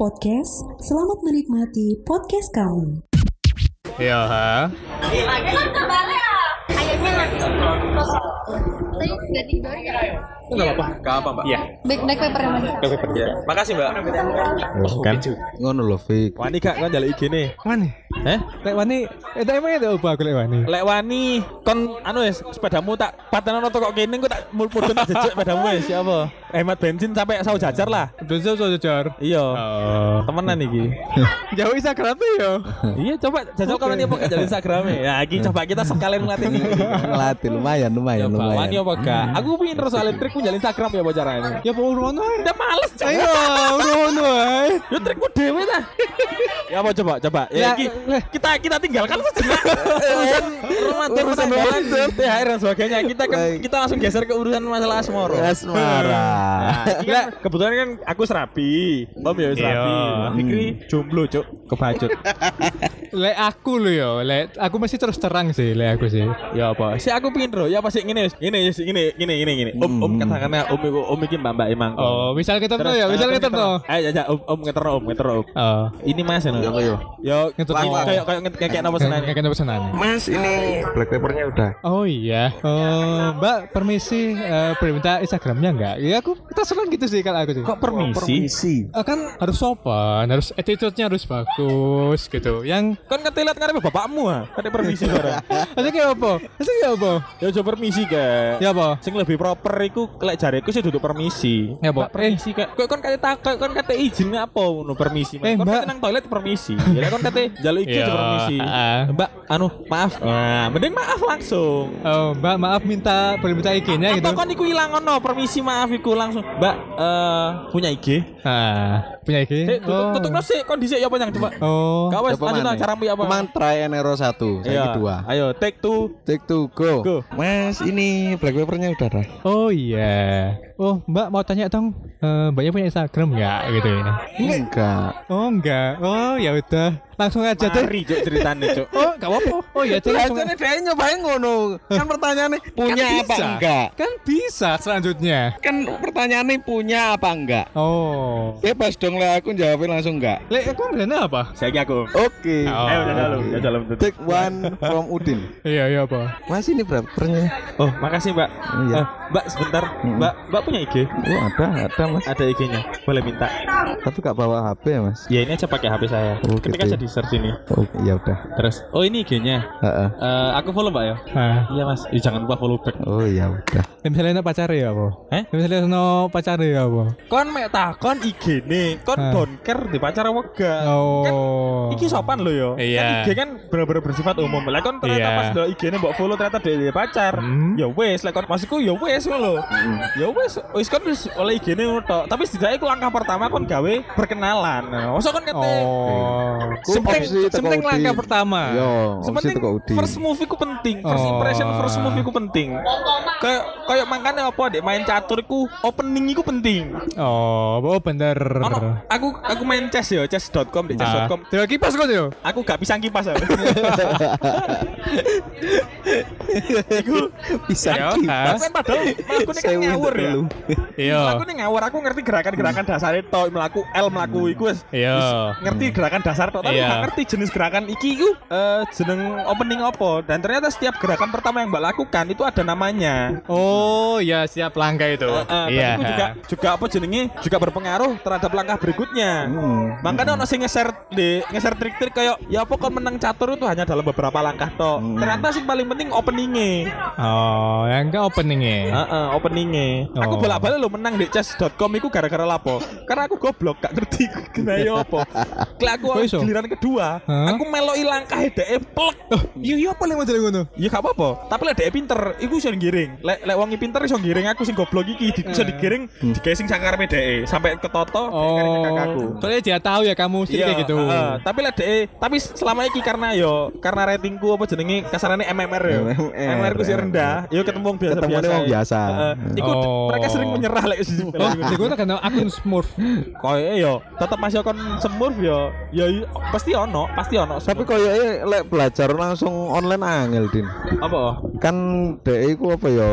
Podcast. Selamat menikmati podcast kami. Iya, ha. Enggak apa-apa. Enggak apa, Mbak. Iya. Back back paper yang mana? Iya. Makasih, Mbak. kan ngono lho Fik Wani gak kan jaluk IG nih. Wani. Eh? Lek wani, itu emang itu apa aku lek wani? Lek wani kon anu wis sepedamu tak patenono kok kene engko tak tak jejek sepedamu wis ya apa? Hemat bensin sampai sawo jajar lah. Dosa so jujur. Iya. Oh. Temenan iki. Jauh Instagram yo. iya coba jajal kawan dia pakai jalur Instagram ya. Iki coba kita sekalian ngelatih nih. ngelatih lumayan lumayan Coba wani lumayan apa gak? Aku pengen terus soalnya trik jalur Instagram ya bocah ini. Ya mau rono ae. Udah males coba. Ayo, rono ae. Ya trikmu dewe ta. ya apa coba coba. Ya Ya, iki leh. kita kita tinggalkan sejenak. Ramadan Urusan penanggalan Ramadan. THR dan sebagainya. Kita kan Baik. kita langsung geser ke urusan masalah asmoro. asmara Nah, kan kebetulan kan aku serapi, Om ya serapi. Iya. Fikri jomblo, Cuk, kebacut. Lek aku lho yo, lek aku masih terus terang sih lek aku sih. ya apa? Si aku pingin bro, ya apa sih ngene wis. Ngene wis, ngene ngene ngene ngene. Om om katakannya om iku om iki Mbak Mbak emang. Oh, misal kita tuh ya, misal kita tuh. Ayo aja om om ngeterno om ngeterno om. Oh. Ini Mas ya. apa yo Yo kayak kayak kayak apa senane. Kayak kena pesanan. Mas ini black papernya udah Oh iya. Oh, Mbak permisi eh, boleh minta Instagramnya enggak? Ya aku kita senang gitu sih kalau aku sih. Kok permisi? Eh, kan harus sopan, harus attitude-nya harus bagus gitu. Yang Kan ketelat ngarepe bapakmu ah. Kate permisi barang. Maksudnya kayak apa? Maksudnya kayak apa? Ya coba permisi ke. Ya apa? Sing lebih proper iku lek jareku sih duduk permisi. Ya, Pak. Mbak, permisi kak. Kok kon kate tak kon kate izin apa ngono permisi. Eh, kon kate nang toilet permisi. Ya lek kon kate Iya, aja permisi. ah. Mbak, anu maaf. Nah, mending maaf langsung. Oh, Mbak maaf minta boleh minta IG-nya gitu. Atau kon iku ilang ngono, permisi maaf iku langsung. Mbak, eh punya IG? Ah, punya IG? Sik, tutup Oh. tutup sik kondisi ya apa yang coba. Oh. Kau wes lanjut caramu ya apa? Kemang try and error satu saya Iya. kedua Ayo, take two. take two go. Go. Mas ini black papernya udah dah Oh iya. Oh, Mbak mau tanya dong, eh, Mbaknya punya Instagram nggak gitu ini? enggak Oh enggak. Oh ya udah. Langsung aja deh. Mari cuk ceritane cuk. Oh, enggak apa-apa. Oh iya, deh, langsung Rasanya dia nyobain ngono kan pertanyaannya punya Kan apa bisa. enggak Kan bisa selanjutnya. kan pertanyaannya punya apa enggak Oh. bebas dong lah aku jawabin langsung enggak Lek aku bener apa? Saya aku. oke Oh. Ayo udah dalam, udah dalam take one from Udin Iya, iya apa? mas ini berapa pernya Oh, makasih Mbak. Iya. Eh, Mbak sebentar. Mbak, Mbak punya IG? oh ada ada mas Ada IG-nya. Boleh minta. tapi gak bawa HP ya mas Ya ini aja pakai HP saya. Oh, Ketika gitu. saya di search ini. oh ya udah Terus, oh ini IG-nya. Heeh. Eh, aku follow Mbak ya. Nah, Iya Mas. Ih, jangan lupa follow back. oh ya udah misalnya pacar ya apa? Eh? Misalnya no pacar ya apa? Kon mek takon IG nih. Kon Hah. don't care di pacar apa enggak? Kan Oh. Iki sopan lo yo. Iya. Kan IG kan bener-bener bersifat umum. Lah kon ternyata Iya. pas delok IG-ne mbok follow ternyata dia pacar. Hmm. Ya wes, lah kon maksudku ya wes ngono lho. Ya wes, wes kon wis oleh IG-ne ngono tok. Tapi setidaknya iku langkah pertama kon gawe perkenalan. Nah, masa kon kate Oh. Ku Sepenting, sepenting langkah pertama. yo Sepenting Udin first move iku penting. First Oh. impression first move iku penting. Kayak kayak makanya apa dek main catur iku opening iku penting. Oh, oh bener. Aku aku main chess ya, chess.com di chess.com. Tiba kipas kok yo. Aku gak pisang kipas ya. Iku bisa kipas Aku kan padahal aku ini kan Sewu ngawur ya. Iya. Aku ini ngawur, aku ngerti gerakan-gerakan dasar itu, melaku L melaku iku wis. Iya. Ngerti gerakan dasar tok, tapi Iya. gak ngerti jenis gerakan iki iku eh jeneng opening apa. Dan ternyata setiap gerakan pertama yang Mbak lakukan itu ada namanya. Oh, ya siap langkah itu. Eh, dan Iya. itu juga juga apa jenenge juga berpengaruh terhadap langkah berikutnya. Hmm. Makanya ono sing ngeser di ngeser trik-trik kayak ya apa kon menang catur itu hanya dalam beberapa langkah tok. Hmm. Ternyata sing paling penting openingnya. Oh, yang enggak openingnya. Heeh, openingnya. Aku Oh. bolak-balik lo menang di chess.com iku gara-gara lapo. Karena aku goblok gak ngerti kena yo apa. Klek aku giliran kedua, Hah? aku meloi langkah dhek plek. Iya, iya paling model ngono. Ya gak apa-apa, tapi lek dhek pinter, iku iso ngiring. Lek lek wong pinter iso ngiring aku sing goblok iki di, iso digiring digawe sing sakarepe dhek sampai ketoto Oh, kakakku. soalnya dia tahu ya kamu sih kayak gitu. heeh. tapi lah deh tapi selama iki karena yo karena ratingku apa jenenge kasarannya MMR yo MMR, ku sih rendah yo ketemu wong biasa Ketemu biasa wong biasa. iku Oh. mereka sering menyerah lek sih Oh, iku kenal akun Smurf. koyo yo tetep masih kon semur yo yo yo- pasti ono pasti ono Tapi koyoke lek belajar langsung online angel, Din. apa Kan dhek iku apa ya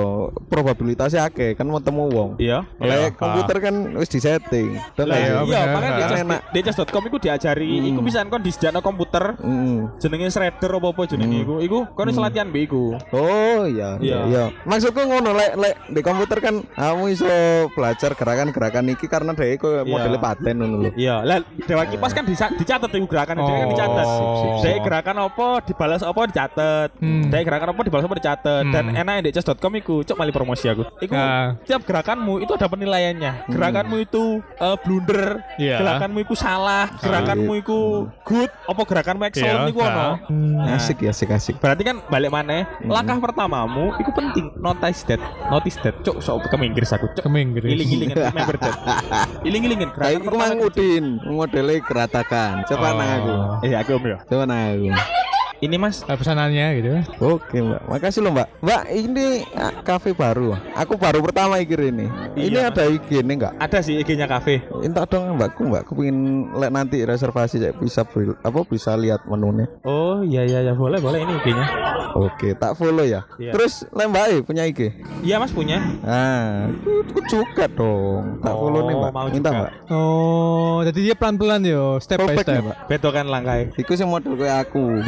probabilitasnya akeh kan mau temu wong. iya Lek Iya, komputer kan wis disetting. Dan lah Iya, iya makanya di Kan enak. di cas.com iku diajari iku bisa kon disediakno komputer Mm. jenenge shredder apa apa jenenge iku iku kon iso latihan be iku Oh iya, Iya. iya. Maksudku ngono lek lek di komputer kan kamu iso belajar gerakan-gerakan iki karena dhek iku modelnya paten ngono lho. Iya, lah Dewa Kipas kan bisa dicatat itu gerakan dia kan Oh. dicatat. Sip. Dia gerakan apa dibalas apa dicatat. Hmm. Dia gerakan apa dibalas apa dicatat. Dan Hmm. enak di chess.com iku, cok mali promosi aku. Iku Ah. tiap gerakanmu itu ada penilaiannya. Gerakanmu itu eh, blunder, Iya. gerakanmu itu salah, gerakanmu itu good, apa gerakanmu excellent Iya, iku ono. ah. Nah, Asik ya, asik asik. Berarti kan balik mana? Langkah pertamamu itu penting. Notice that, notice that. Cok, sok ke Inggris aku. Cok, Keminggris. iling-ilingin, remember that. Iling-ilingin. Kayak Gerakan iku pertama mang Udin, modelnya geratakan. Coba nang aku. Eh, aku om ya. Coba nang aku. Ini mas, Ah, pesanannya gitu. Oke mbak, makasih loh mbak. Mbak ini ah, kafe baru. Aku baru pertama ikir ini. ini Iya, ada IG nih enggak? ada sih IG-nya kafe. Minta dong mbakku mbak. Aku pengen lek nanti reservasi saya bisa apa bisa lihat menunya. Oh iya iya ya boleh boleh ini IG-nya. Oke, tak follow ya. Iya. Terus lek mbak eh, punya IG? Iya mas punya. Ah, aku juga dong. Tak follow nih Oh, mbak. mau Minta juga. mbak. Oh, jadi dia pelan-pelan yo, step by Perfect step. ya mbak. Beto kan langkai. Iku sing model kayak aku.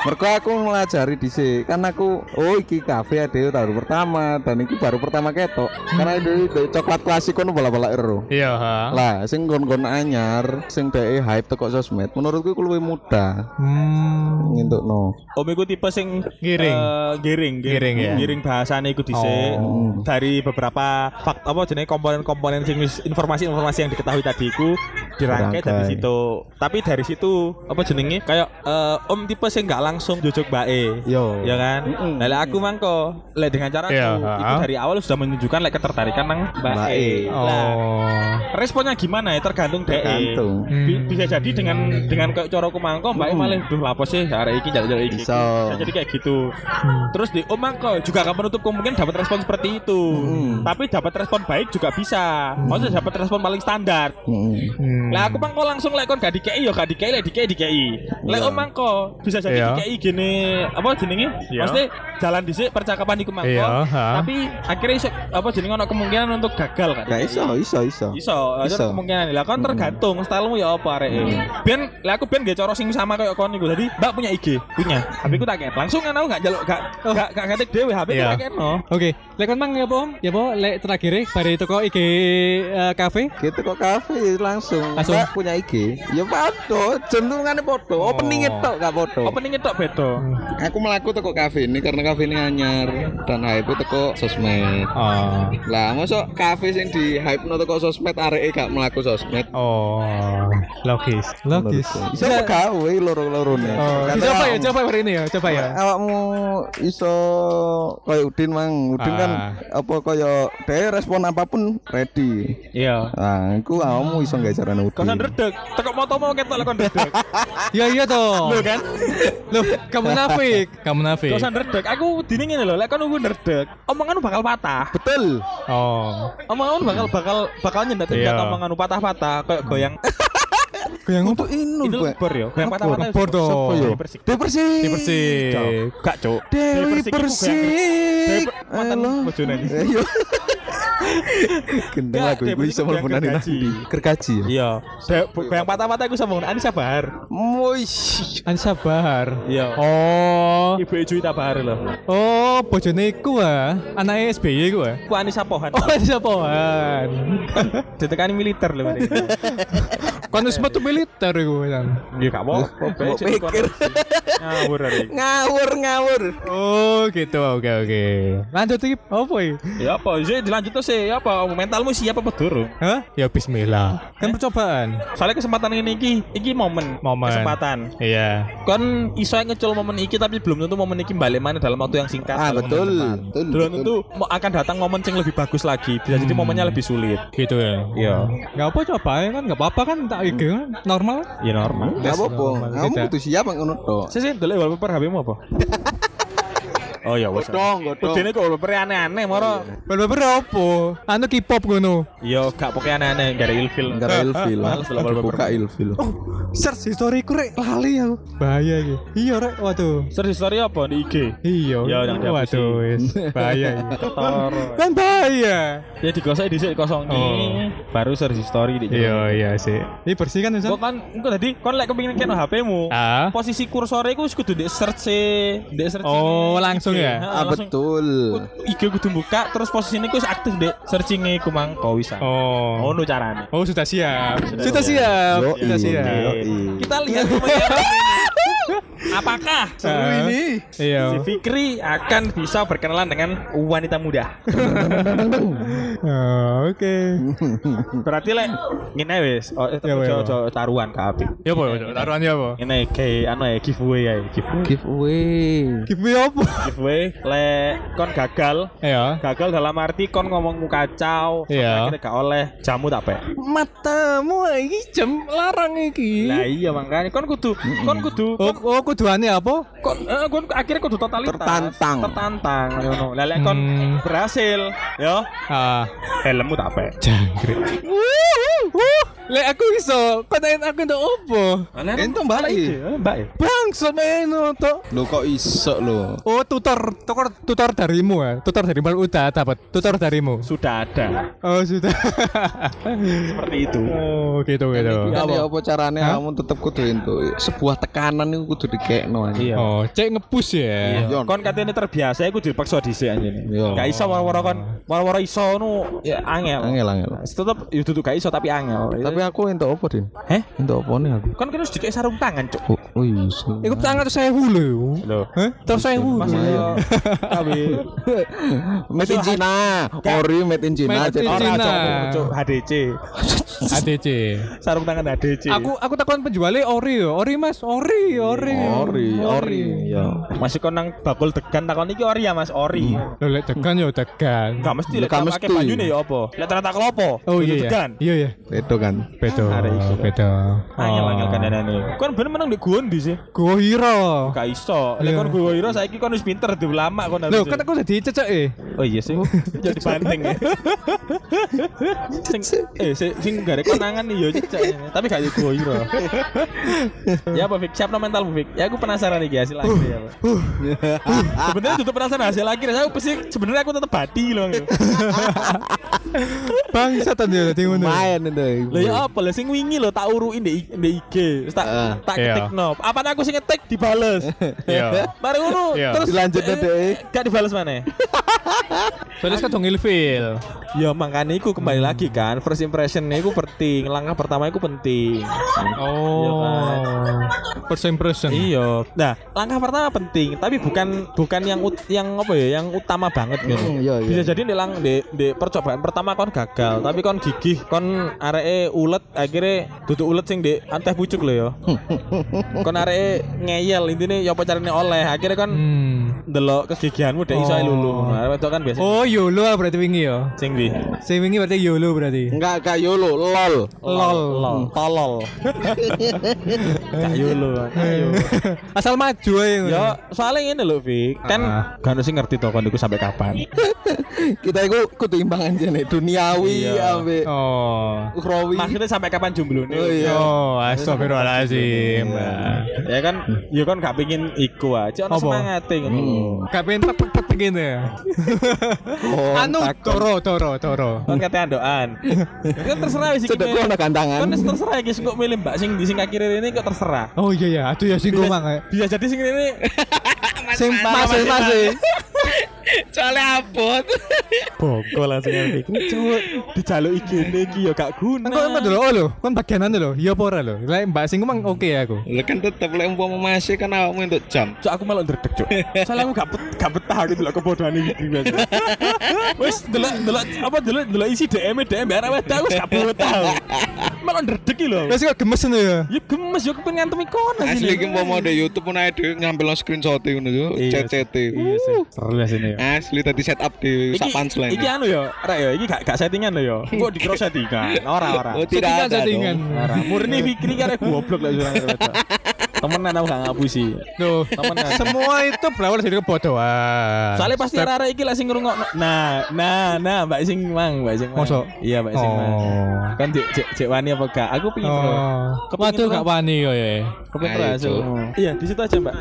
Mergo aku ngelajari dhisik. Kan aku oh iki kafe ada baru pertama dan iki baru pertama ketok. Karena itu itu coklat klasik kono bola-bola ero. Iya, ha. Lah, sing gon-gon anyar, sing dhek hype teko sosmed, menurutku iku luwih mudah Hmm. ngentukno. Om iku tipe sing Giring. eh, giring, Giring, ya? giring bahasane iku dhisik Oh. dari beberapa fakt apa jenis komponen-komponen sing informasi-informasi yang diketahui tadi iku dirangkai dari situ. Tapi dari situ apa jenenge kayak eh, Om tipe sing nggak langsung jojo bae. Yo. Ya kan? Lah lek aku mangko, lek dengan cara Iya, aku itu dari awal sudah menunjukkan lek ketertarikan nang Mbak Mbak E. Oh. responnya gimana ya tergantung DE. Tergantung. Bi- Hmm. bisa jadi dengan dengan kayak coroku mangko mbak E Hmm. malah duh lapo sih hari ini jalur iki Bisa. bisa jadi kayak gitu terus di om mangko juga akan menutup kemungkinan dapat respon seperti itu Hmm. tapi dapat respon baik juga bisa maksudnya dapat respon paling standar Mm-mm. Hmm. lah aku mangko langsung lek kon gak dikei yo gak dikei lek dikei dikei lek Iya. om mangko bisa jadi Iya. dikei gini apa jenenge Iya. maksudnya jalan dhisik percakapan iku mangko Iya, tapi akhirnya iso apa jenenge ono kemungkinan untuk gagal kan Gak iso, iso, iso. Iso, ada Iso. kemungkinan lah kan tergantung stylemu ya apa arek. Ben, lah aku ben gak cara sing sama kayak kon niku. Tadi Mbak punya IG, punya. HP ku tak ket. Langsung kan aku gak jaluk gak gak gak ngetik dhewe HP Iya. tak ketno. Oke, lek kon mang ya apa Om? Ya apa lek terakhir bari toko IG cafe? Gitu kok kafe langsung. Langsung. Mbak punya IG. Ya padha, jentungane padha. Oh. Opening tok gak padha. Opening tok beto. Aku melaku teko kafe ini karena kafe ini anyar dan hype teko sosmed. Oh. Lah, mosok kafe sing di hype no teko sosmed areke gak melaku sosmed. Oh. Logis. Logis. Iso gawe loro-lorone. Oh, coba ya, coba hari ini ya, coba ya. Awakmu iso koyo Udin mang, Udin kan Ah. apa koyo dhewe respon apa pun ready. Iya. Nah, iku awakmu iso gak carane Udin. Kau redek, tekok moto mau ketok lek kon redek. Ya iya toh. Lho kan? Loh, kamu nafik. Kamu nafik. Kau redek. Aku dini ngene lho, lek kon nunggu redek, omonganmu bakal patah. Betul. Oh. Omonganmu bakal bakal bakal nyendat Iya. omonganmu patah-patah kayak goyang. Goyang Untuk inu, Pak. bor ya, goyang patah-patah. Bor toh. Sopo yo? Persik. Dewi Persik. Gak, Cuk. Dewi Persik goyang Persik. Dewi- mantan bojone ini. Gendeng lagu iku iso goyang mlebu nang ndi? Gergaji ya. Iya. Goyang patah-patah aku sama Anissa Bahar. Moish. Ansa Bahar. Iya. Oh. Ibu Juwita Bahar loh. Oh, bojone iku ah. Anake SBY iku ah. Aku Anissa Pohan. Oh, Ansa Pohan. Ditekani militer loh ini. Kon wis metu militer iku kan. Iya gak apa-apa. Mbok pikir. Ngawur hari. Ngawur ngawur. Oh, gitu. Oke, oke. Lanjut iki apa iki? Ya apa? Jadi dilanjut terus sih ya apa mentalmu siap apa durung? Hah? Ya bismillah. Kan percobaan. Soalnya kesempatan ini iki iki momen, Momen. kesempatan. Iya. Kon iso ngecul momen iki tapi belum tentu momen iki balik mana dalam waktu yang singkat. Ah betul. Betul. Belum betul. tentu akan datang momen yang lebih bagus lagi. Bisa jadi Hmm. momennya lebih sulit. Gitu ya. Iya. Nggak apa coba ya kan nggak apa-apa kan tak IG kan normal. Ya normal. Enggak apa-apa. Kamu kudu siap ngono tok. Sih sih, dulu wallpaper HP-mu apa? oh ya wes. Godong, godong. Udene kok wallpaper aneh-aneh moro. Wallpaper apa? Anu K-pop ngono. Yo gak pokoknya aneh-aneh, gak ada ilfil. Enggak ada ilfil. Males lah wallpaper. Buka ilfil. Search historiku rek lali aku. Bahaya iki. Iya rek, waduh. Search story apa di IG? Iya. Ya, udah dihapusin. Waduh, wis. Bahaya iki. Kotor. Kan bahaya. Ya digosok di sini kosong Oh. baru search story di Iya, iya sih. Ini bersih kan Kok Ustaz? kan engko tadi kon lek kepengin kene HP-mu. Ah. Posisi kursornya iku wis kudu di search e, di search Oh, ini langsung IG. ya? Ah langsung. betul. IG kudu buka terus posisi ini wis aktif dek searching-e iku mangko wisan. Oh. Ngono carane. Oh, sudah siap. Sudah Sudah siap. Sudah siap. Kita lihat ini. Apakah Ah. si Iya. Fikri akan bisa berkenalan dengan wanita muda? Oh, Oke. Berarti lek ngene wis, oh, Ya, ya, ojo ojo taruhan kabeh. Ya apa? ya? Taruhannya apa? Ngene kayak anu ya giveaway ya, giveaway. Giveaway. Give me apa? Giveaway lek kon gagal, Ya. gagal dalam arti kon ngomongmu kacau, sampai Iya. akhirnya gak oleh jamu tak pe. Matamu iki jam larang iki. Lah iya makanya kon kudu kon kudu Oh, oh kuduane apa? kon, eh, kon akhirnya kudu totalitas. Tertantang. Tertantang ngono. Lah lek kon Hmm. berhasil, yo Ah, helmmu tak pe. jangkrik. Lek aku iso, konen aku ndak opo? Ento balik. Mbak ya. Bang, semeno to. Lo kok iso lo? Oh, tutor, tutor, tutor darimu ya. Tutor darimu udah dapat. Tutor darimu. Sudah ada Oh, sudah. seperti itu. oh, gitu gitu. Kan ya apa caranya kamu tetep kudu ento. Sebuah tekanan itu kudu dikekno aja. Iya. Oh, cek ngepus ya. Iya. Kon katanya terbiasa aku dipaksa dhisik anjene. Iya. Gak iso waro-waro kon, waro-waro iso nu ya angel. Angel angel. Tetep ya duduk gak iso tapi angel. Tapi aku ento apa, Din? Heh? Ento apa nih aku? Kan harus dikek sarung tangan, Cuk. Oh, oh iya. Iku tangan tuh saya hulu. Loh. Hah? Terus saya hulu. Masa yo kabeh Made in China. Ori made in China. Made in Cina. Cuk, HDC. ADC. Sarung tangan HDC. Aku aku takon penjualnya ori yo. Ori Mas, ori, ori. Ori, ori. ya. Masih kon nang bakul degan takon iki ori ya Mas, ori. Lo lek tekan yo tekan. Gak mesti lek Gak pakai mesti. banyune ya apa? Lek ternyata kelopo. Oh iya iya. Degan. Iya iya. Itu kan. Bedo. Arek iku. Bedo. Angel angel Oh. kan anane. Kon bener menang di Gondi sih. Gua hiro. Gak iso. Lek Iya. kon gue hiro saiki kon wis pinter di ulama kon Loh, harus. kan aku jadi cecek eh. Oh iya sih. Jadi banting ya. sing eh sing ada konangan nih yo cecek. Tapi gak yo gue hiro. ya apa Fik? Siap no mental Fik? Ya aku penasaran nih hasil akhir ya. Pak. Sebenarnya tutup penasaran hasil akhir. Saya pasti sebenarnya aku tetap bati loh. Bangsat aja tadi ngono. Main itu. Ya apa lah sing wingi lo tak uruin di di IG. Terus tak Ah. tak Iya. ketik no. Apa aku sing ngetik dibales. Iya. Mari ngono Iya. terus Dilanjut eh, deh. Gak dibales mana? Soalnya kan dong ilfil. Ya makanya iku kembali lagi kan First impression iku penting Langkah pertama iku penting Oh. First impression. Iya Nah langkah pertama penting Tapi bukan bukan yang ut- yang apa ya Yang utama banget gitu iya, iya. Bisa jadi di, lang, di, di percobaan pertama kon gagal Tapi kon gigih Kon areke ulet Akhirnya duduk ulet sing di anteh pucuk lo ya Kon areke ngeyel Intinya ya apa caranya oleh Akhirnya kon Hmm. Delok kegigihanmu Dek iso ae Oh. lulu Nah, Itu kan biasa Oh, YOLO berarti wingi ya. Sing di Sing wingi berarti YOLO berarti. Enggak kayak YOLO, lol. Lol. Lol Tolol Kak Yulu Ayo Asal maju aja. ngono. Ya soalnya ini loh Fik Kan Ah. Gak ada sih ngerti toh Kondiku sampai kapan Kita itu kudu imbang aja nih, duniawi Iya. ambe Oh. ukhrawi. Maksudnya sampai kapan jomblo nih Oh iya. Oh, astagfirullahaladzim. Ya kan Ya kan gak pingin iku aja Ono Apa? semangat Hmm. Gak pengen tek tek tek begini ya. Oh, Anu toro toro toro. Kan katanya andoan Kan terserah sih Cedek gua ada gantangan. Kan terserah ya kok milih mbak sing di sing kaki ini kok terserah Oh iya ya, aduh ya sing gomang ya. bisa jadi sing ini Sing masih masih. Soalnya abot Bongko langsung ngerti Cuk Dijaluk IG ini iki ya gak guna Kan dulu oh lho, kan bagianan lho. Iya apa ora lho? Lah Mbak sing ngomong oke aku. Lah kan tetep lek umpama masih kan awakmu untuk jam. Cuk aku malah ndredeg cuk. Soalnya aku gak gak betah aku delok kebodohan iki biasa. Wes delok delok apa delok delok isi DM DM arek wedok aku gak betah. Malah ndredeg iki lho. Terus kok gemes ngono ya. Ya gemes yo kepen ngantem kono Asli iki mau mau di YouTube pun ae dhewe ngambil screenshot ngono yo, Iya, CCT. Iya sih. Seru ya sini ya. Asli tadi setup di sak punchline. Iki anu yo, rek yo, iki gak gak settingan lho yo. Kok di cross settingan. Ora ora. Tidak Settingan, ada settingan. Murni Fikri karek goblok surang wedok. Temenan aku gak ngapusi. Tuh, Temenan. semua itu berawal dari kebodohan. Soalnya pasti Step- arek iki lek sing ngrungokno. Nah, nah, nah, Mbak Sing Mang, Mbak Sing Mang. Mosok? Iya, Mbak Sing Mang. Oh. Kan cek cek cek wani apa gak? Aku pingin. Oh. Waduh bro. gak wani yo ya. Asu. Cuk. Iya, di situ aja, Mbak.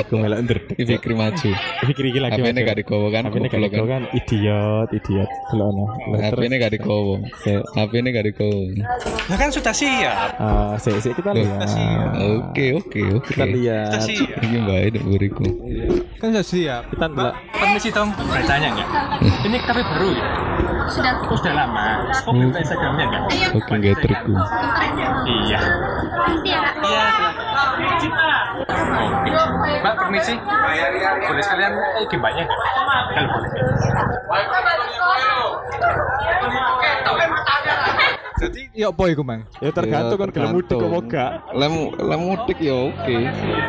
Aku melok nder. Iki Fikri maju. Fikri iki lagi. HP-ne gak digowo kan? HP-ne gak goblok digowo kan. Idiot, idiot. Delokno. HP-ne gak digowo. HP-ne gak digowo. Nah kan sudah siap. Ah, sik sik kita lihat. Oke, oke, oke. Kita lihat. Iki mbak itu buriku. Kan sudah siap. Kita ndelok. Permisi Tom, saya tanya nggak? Ini kafe baru ya? Sudah. sudah lama. Kok Hmm. buka Instagramnya nggak? Oke, gak trikku. Iya. Iya. Oke. Mbak permisi. Boleh sekalian mbaknya nggak? Kalau boleh. Jadi ya apa iku, Mang? Ya tergantung kan gelem mudik apa gak. Lem lem mudik ya oke.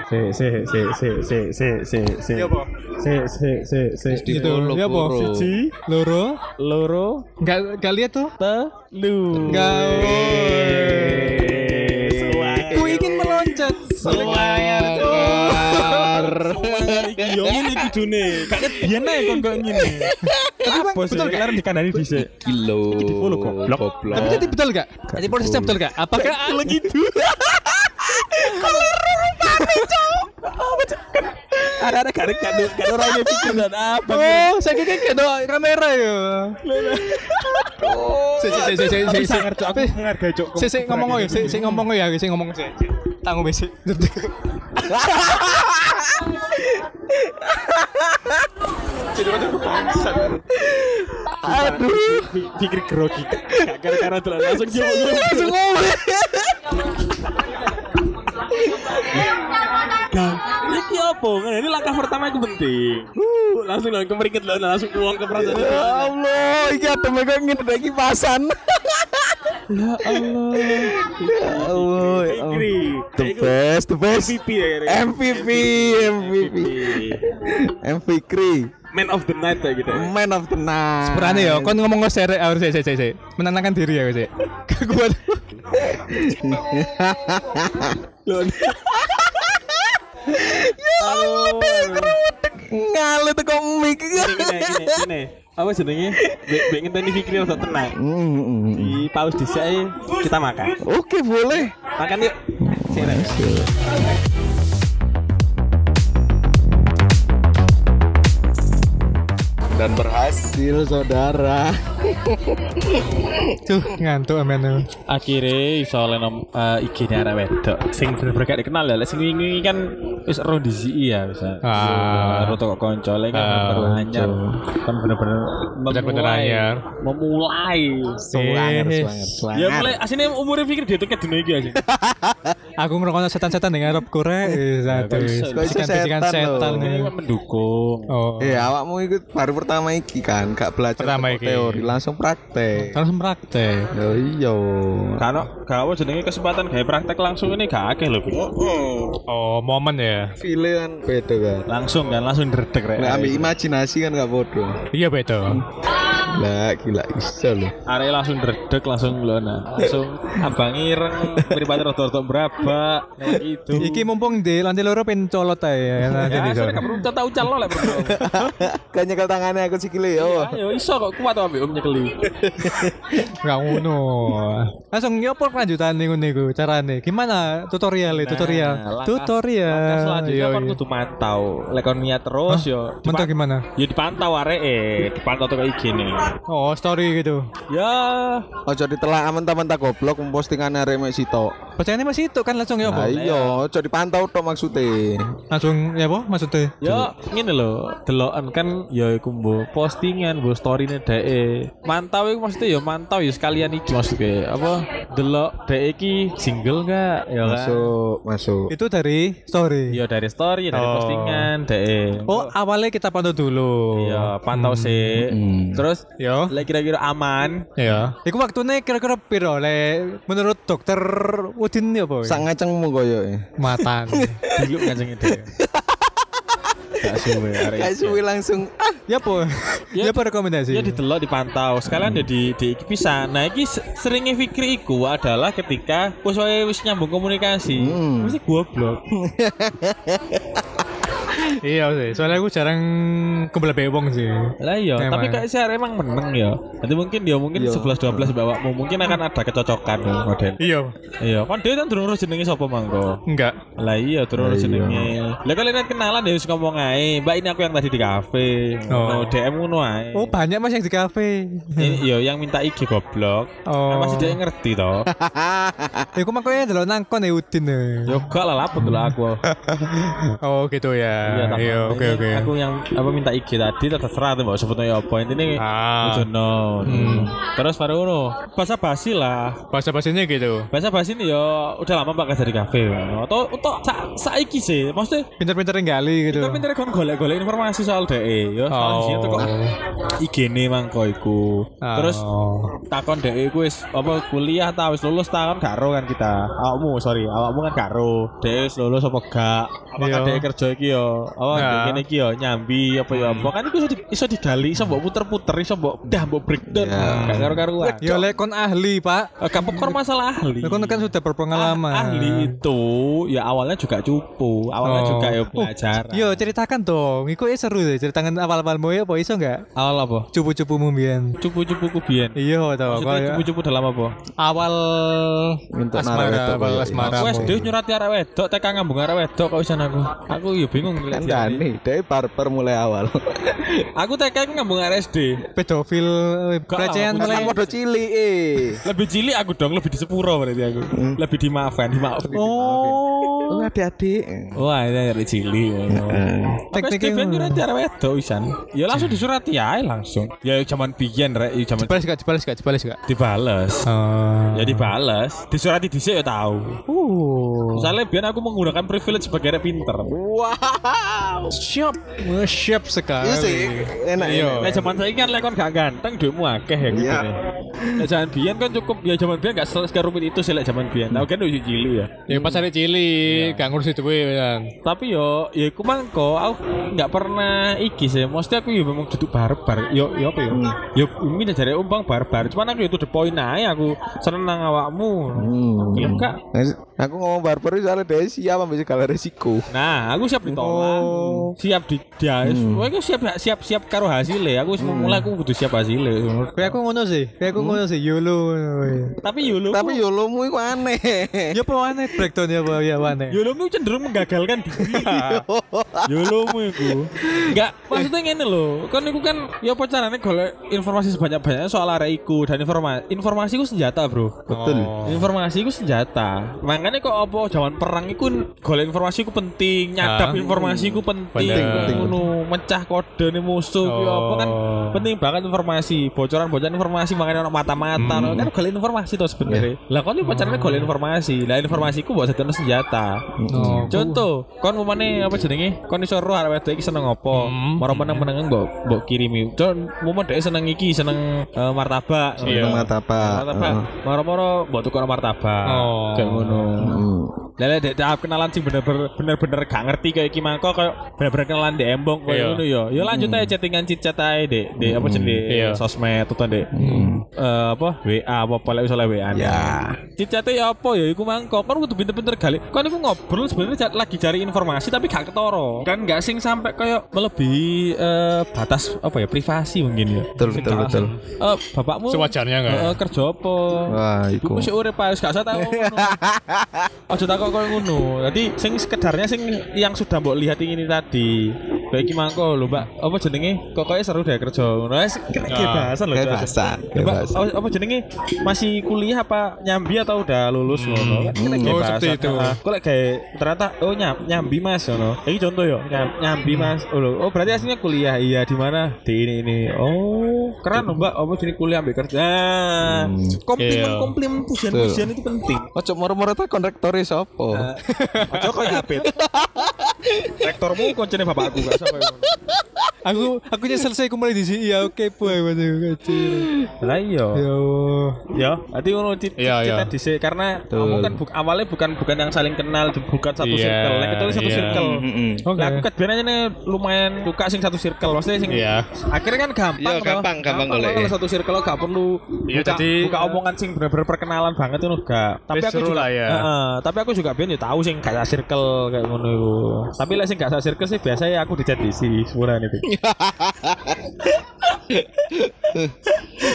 Sik sik sik sik sik sik sik sik. Ya apa? Sik sik sik. Di Gitu. follow, Ya apa? Siji, Loro? loro, Enggak enggak lihat tuh? telu. Enggak. Iki yo ngene kudune. Gak ket biyen ae kon kok ngene. Tapi Bang, betul kalian dikandani dhisik. Kilo. di-follow, goblok. Goblok. Tapi jadi betul gak? Jadi prosesnya betul gak? Apakah Kalau gitu. Ada-ada karek kan kan orangnya pikir dan apa Oh, saya kira kado kamera ya. Si si si si si Bisa ngerti aku menghargai cok. si ngomong ya, si ngomong ya, si ngomong si. Tanggung besi. Aduh, pikir grogi. Gara-gara tuh langsung dia Langsung ngomong. Iki apa? Ini langkah pertama itu penting. Uh, langsung langsung kemeringket lah, langsung uang ke perasaan. Ya Allah, iki ada mereka ngene ada kipasan. Ya Allah. Ya Allah, ya Allah. Fikri. The best, the best. MVP ya. Rik. MVP, MVP. MVP. Man of the night kayak gitu. Man of the night. Berani ya, kon ngomong nge-share harus si si si si. Menenangkan diri ya, si. Kuat. Ngalet kok mic. Gini, gini, gini, gini. Apa jenenge? Bek bek ngenteni Fikri rada tenang. Hmm, Di paus dhisik kita makan. Oke, boleh. Makan yuk. Sini. Dan berhasil, saudara. Tuh, ngantuk amen. Akhirnya iso oleh nom uh, IG-ne arek wedok. Sing bener-bener gak dikenal ya. Sing wingi kan wis ero di ZI ya bisa. Ah. Ero toko konco kan Ah, bener-bener anyar. Kan bener-bener memulai-. Memulai. Eh, semangat, Ya mulai asine umure pikir dia tuh dino iki aja. Aku ngerokok setan-setan dengan Arab Korea. Eh, satu. Bisikan-bisikan setan? Ini mendukung. Oh. Eh, awakmu ikut baru pertama iki kan, gak belajar Pertama iki. teori, langsung praktek. Harus praktek. Yo iya. Kano gawe jenenge kesempatan gawe praktek langsung ini gak akeh lho. Oh, momen ya. File kan beda kan. Langsung kan langsung dredeg rek. Nek ambil imajinasi kan gak bodoh. Iya betul. Lah gila iso loh. Arek langsung dredeg langsung lona. Langsung abang ireng mripate rada-rada brabak kayak gitu. Iki mumpung di lantai loro pen colot ae ya. Nanti Ya, perlu tata ucal lo lek bro. Kan nyekel tangannya aku sikile yo. Ayo iso kok kuat to ambek om nyekeli. Enggak ngono. Langsung nyopo kelanjutan nih ngono iku carane. Gimana tutorial tutorial. Nah, tutorial. Langkah selanjutnya Iya, kon iya. kudu mantau. Lek kon niat terus yo. Dipa- gimana? Ya dipantau arek eh, dipantau tuh kayak gini. Oh, story gitu. Ya, Ojo ditelak mentah-mentah goblok postingan arek mek sitok. Bacanya masih itu kan langsung ya apa? iya, ojo dipantau tok maksudnya. Langsung ya apa maksudnya? ya ngene lho, deloken kan ya iku mbok postingan, mbok storyne dhek. Mantau iku maksudnya ya mantau ya sekalian iki maksudnya apa delok dek iki single gak ya kan Masuk, masuk. Itu dari story. Iya dari story dari Oh. postingan dek Oh, awalnya kita pantau dulu. iya pantau sih Hmm. terus Yo. lek kira-kira aman Ya. Iku waktunya kira-kira piro le menurut dokter Udin ya apa? Sak ngacengmu koyo e. matan. dulu kancing itu gak suwe arek Kayak iki. suwi langsung ah. ya apa? Ya apa rekomendasi? Ya didelok dipantau. Sekalian ya di di iki pisan. Nah, iki se- seringnya Fikri iku adalah ketika wis wis nyambung komunikasi. Hmm. Mesti goblok. iya sih. Soalnya aku jarang kebelebe wong sih. Lah iya, Emang. tapi kayak sih emang meneng ya. Nanti mungkin dia mungkin Iya. 11 12 bawakmu mungkin akan ada kecocokan ya, model. Iya. Iya, kan dia kan urus jenenge sapa mangko. Enggak. Lah iya Lah iya. jenenge. Lah kalau lihat kenalan ya wis ngomong ae, Mbak ini aku yang tadi di kafe. Oh. Oh, DM ngono ae. Oh, banyak Mas yang di kafe. Ini yo yang minta IG goblok. Oh. Pasti dia ngerti toh. Iku makanya delok nangkon ya Udin. ya. Yo gak lah lapet dulu aku. Oh, gitu ya. Tak Iya, apa. oke Ini oke. Aku yang apa minta IG tadi terserah tuh mbak sebutnya ya apa intinya Ah. Jono. Hmm. Terus baru ngono. Bahasa basi lah. Bahasa bahasanya gitu. Bahasa basi ini ya udah lama pak kerja di kafe. Atau atau sa saiki sih. Maksudnya Pinter-pinter nggali gitu. pinter-pinter kan golek-golek informasi soal DE ya. Soal Oh. kok IG nih mangko iku. Terus Oh. takon DE ku wis apa kuliah ta wis lulus ta kan garo kan kita. Awakmu sorry, awakmu kan garo. DE wis lulus apa gak? Apakah Iya. DE kerja iki yo? Oh, Nah. ngene iki yo nyambi apa ya apa kan iku iso, di- iso digali, iso mbok puter-puter, iso mbok dah mbok breakdown. Ya. Gak karo-karuan. Ya lek kon ahli, Pak. Eh, Gak pokok masalah ahli. Lek kon kan sudah berpengalaman. Ah, ahli itu ya awalnya juga cupu, awalnya Oh. juga ya Oh, belajar. Yo ceritakan dong. Iku eh seru deh. Ceritakan awal-awalmu ya apa iso enggak? Awal apa? Cupu-cupumu biyen. Cupu-cupu kubian. Iya, kok. cupu-cupu dalam apa? Awal Minta asmara, awal asmara. Aku SD nyurati arek wedok, TK ngambung arek wedok kok isan aku. Aku ya bingung Kan ngeliat dia. Dani, dari barber mulai awal. Aku TK ku ngambung arek SD. pedofil eh, pelecehan aku Kan mulai. podo cilik eh. Lebih cilik aku dong, lebih di sepuro berarti aku. Lebih dimaafkan, dimaafkan. Oh. Adik-adik. Wah, ini. Aku SD Tekniknya ben nyurati arek wedok isan. Ya langsung disurati ae langsung. Ya zaman biyen rek, ya zaman Jebalis gak, jebalis gak, jebalis gak. dibales. Oh. Ya dibales, disurati dhisik ya tahu. Uh. Misalnya biar aku menggunakan privilege sebagai arek pinter. Wow. Siap, siap sekali. Iya sih, enak Iya. enak. Nah zaman saya kan lek kon gak ganteng duitmu akeh ya gitu. Iya. Nah zaman biyen kan cukup ya zaman biyen gak se- sekarumit itu sih lek zaman biyen. Nah kan udah cilik ya. Ya pas ada cilik, gak ngurus itu kan. Tapi yo ya iku mangko aku nggak pernah iki sih. Maksudnya aku ya memang duduk barbar. Yo yo apa yo? Yo ini jare umpang barbar. Cuman aku itu the point ae aku seneng nang awakmu. Hmm. Gak? Aku ngomong barber itu soalnya dia siap ambil segala resiko. Nah, aku siap ditolak. Oh. Siap di dia. Hmm. Iku siap siap siap karo hasilnya. Aku wis mulai aku butuh siap hasilnya. Kayak aku ngono sih, kayak aku ngono sih, YOLO. Tapi yo lu Tapi yolomu itu aneh. Ya apa aneh breakdown ya apa ya aneh. Yolomu cenderung menggagalkan diri. Yolomu iku. Enggak, maksudnya ngene lho. Kan iku kan ya apa carane golek informasi sebanyak-banyaknya soal arek iku dan informasi informasi iku senjata, Bro. Betul. Informasi iku senjata. Makanya kok apa zaman perang iku golek informasi iku penting, nyadap Ah. informasi iku penting. Penting, penting. Ngono, mecah kode nih musuh Oh. apa kan penting banget informasi, bocoran-bocoran informasi makanya ono mata-mata Hmm. kan golek informasi to sebenarnya. Lah kon iki pacarane golek informasi. Lah informasiku sedono senjata. Oh, Contoh, kon umane apa jenenge? Kon iso roh arek wedok iki seneng apa? Hmm. Maro meneng-menengan mbok mbok kirimi. Con momen dhek seneng iki, seneng eh, martabak. Iya. Seneng mata apa? Martabak. Maro-maro mbok tukar martabak. Oh. Kayak ngono. Hmm. Lele dek tahap kenalan sing bener-bener bener-bener gak ngerti kayak iki mangko kayak bener-bener kenalan di embong kayak Iya. ngono yo. Yo lanjut aja chattingan chat ae dek, dek apa jenenge Iya. sosmed atau dek. Eh, apa WA apa apa lek misalnya WA. Ya. Cicate ya apa ya iku mangkok. Kan kudu pinter-pinter gali. Kan iku ngobrol sebenarnya lagi cari informasi tapi gak ketoro. Kan gak sing sampai kayak melebihi eh, batas apa ya privasi mungkin ya. Betul, Sing betul, gak betul. Eh bapakmu Sewajarnya nggak? eh, kerja apa? Wah, iku. Sih urip ae gak usah tahu. Aja takok koyo ngono. Jadi sing sekedarnya sing yang sudah mbok lihat ini tadi. Kayak iki mangko lho, Mbak. Apa jenenge? Kokoke seru deh kerja. Ngono wis kena kebasan lho. Ya, kayak Mbak, apa, apa jenenge? Masih kuliah apa nyambi atau udah lulus ngono? Kan kena Hmm. Oh, seperti itu. Kok lek kayak ternyata oh nyam, nyambi Mas ngono. Iki contoh yo, nyam- nyambi Hmm. Mas. Oh, lho. oh berarti aslinya kuliah. Iya, di mana? Di ini ini. Oh, keren lho, Mbak. Apa jenenge kuliah ambil kerja? Hmm. Komplimen Iya. komplimen pujian-pujian itu penting. Ojo moro-moro tak kontraktori sopo. Ojo kok apit. Rektormu koncene bapakku gak sampai. Aku aku nyesel saya kembali di sini ya oke boy masih kecil. Lah iya. Ya. Ya, berarti ngono Iya, kita iya. dhisik karena kamu kan bu- awalnya bukan bukan yang saling kenal, bukan satu Iya, circle. Lek itu satu iya. circle. Heeh. Oke. Lah aku kan biasanya nih lumayan suka sing satu circle, maksudnya sing Iya. akhirnya kan gampang Iya, toh. gampang, gampang golek, Kalau ya. satu circle lo gak perlu Iya, buka, jadi- buka omongan sing bener-bener perkenalan banget itu gak. Tapi Wis aku juga lah ya. Heeh, tapi aku juga ya tahu sing gak circle kayak ngono. Tapi lek sing gak circle sih biasanya aku dicat di sini semuran itu.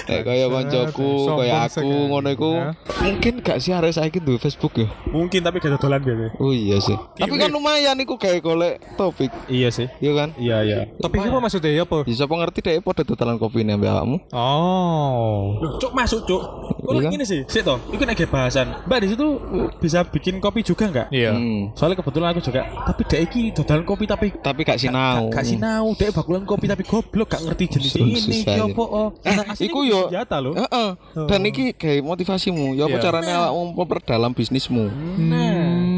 Kayak kaya koncoku, Sombong kaya aku ngono iku. Ya. Mungkin gak sih arek saiki duwe Facebook ya? Mungkin tapi gak dodolan biasanya. Oh iya sih. Tapi kan lumayan iku kayak golek topik, Iya sih. iya kan? Iya iya. Tapi apa maksudnya ya apa? Ya siapa ngerti deh pada dodolan kopi nih ambek awakmu. Oh. Cuk masuk cuk. Kok Iya lagi kan? ini sih? Sik toh, itu nek bahasan. Mbak di situ bisa bikin kopi juga enggak? Iya. Hmm. Soalnya kebetulan aku juga, tapi dek iki dodolan kopi tapi Tapi gak sinau. gak sinau, dek bakulan kopi tapi goblok gak ngerti jenis ini aja. iki opo. Oh. Nah, aslinya iku yo. senjata loh. Heeh. Dan iki kayak motivasimu. Ya apa Iya. caranya awakmu memperdalam bisnismu? Nah.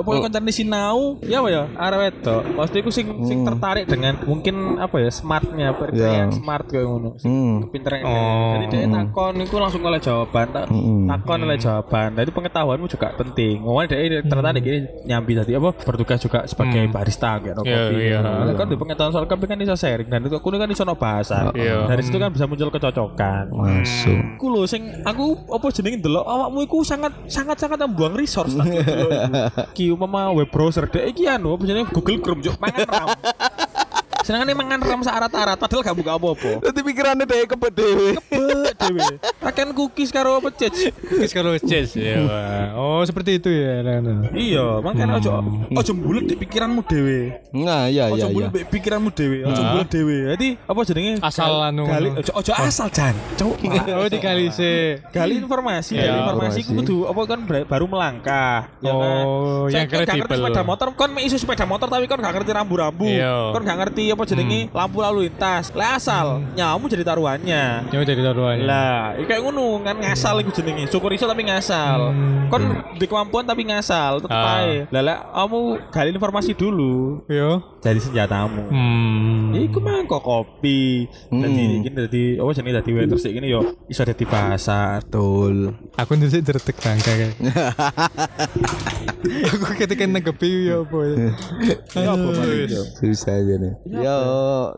Ya pokoknya kan sinau, ya apa ya? Arek wedok. Pasti aku sing sing tertarik dengan mungkin apa ya smartnya, Hmm. Ya. yang smart kayak ngono. Sing Hmm. Pinternya. Oh. Jadi dia takon iku langsung oleh jawaban. Tak, Hmm. Takon oleh jawaban. Jadi pengetahuanmu juga penting. Ngomongnya dia tertarik ini nyambi tadi apa bertugas juga sebagai barista kayak no Iya, kopi. iya. Nah, kan di pengetahuan soal kopi kan bisa sharing dan itu aku kan iso no bahasa. Iya. Dari situ kan bisa muncul kecocokan. Masuk. Aku lho sing aku apa jenenge ndelok awakmu iku sangat sangat sangat membuang resource tak delok umpama web browser dek iki anu Google Chrome juk mangan. Senengane mangan RAM syarat-arat padahal gak buka apa-apa. Nanti pikirannya deh kebet dewe. Be dhewe. Akan cookies karo apa cece. Cookies kalau chess ya. Oh seperti itu ya. Nah, nah. Iya, makanya ojo ojo bulet di pikiranmu dhewe. Nah, iya Ojo iya iya. bulet di pikiranmu dhewe, ojo bulet dhewe. Jadi apa jenenge? Asal anu gali ojo ojo asal jan. Cuk. Oh dikali sih. gali informasi Ya, dari informasi informasi. ku kudu apa kan baru melangkah ya kan Oh, Saya yang kan gak ngerti kredibel. sepeda motor kan mek iso sepeda motor tapi kan gak ngerti rambu-rambu Iya. kan gak ngerti apa jenenge lampu lalu lintas lah asal nyamu jadi taruhannya Yang jadi taruhannya. lah kayak ngono kan ngasal iku jenenge syukur iso tapi ngasal Hmm. kon di kemampuan tapi ngasal tetep Ah. ae lah lah kamu gali informasi dulu Yo. Jadi senjatamu Hmm. Ya iku mah kok kopi. Dadi Hmm. iki dadi apa jenenge dadi waiter sik ngene yo iso dadi bahasa. Betul. Aku nanti dretek bangka kayak. aku ketika nanggepi ya apa ya. Ya apa yo. Susah aja nih. Yo,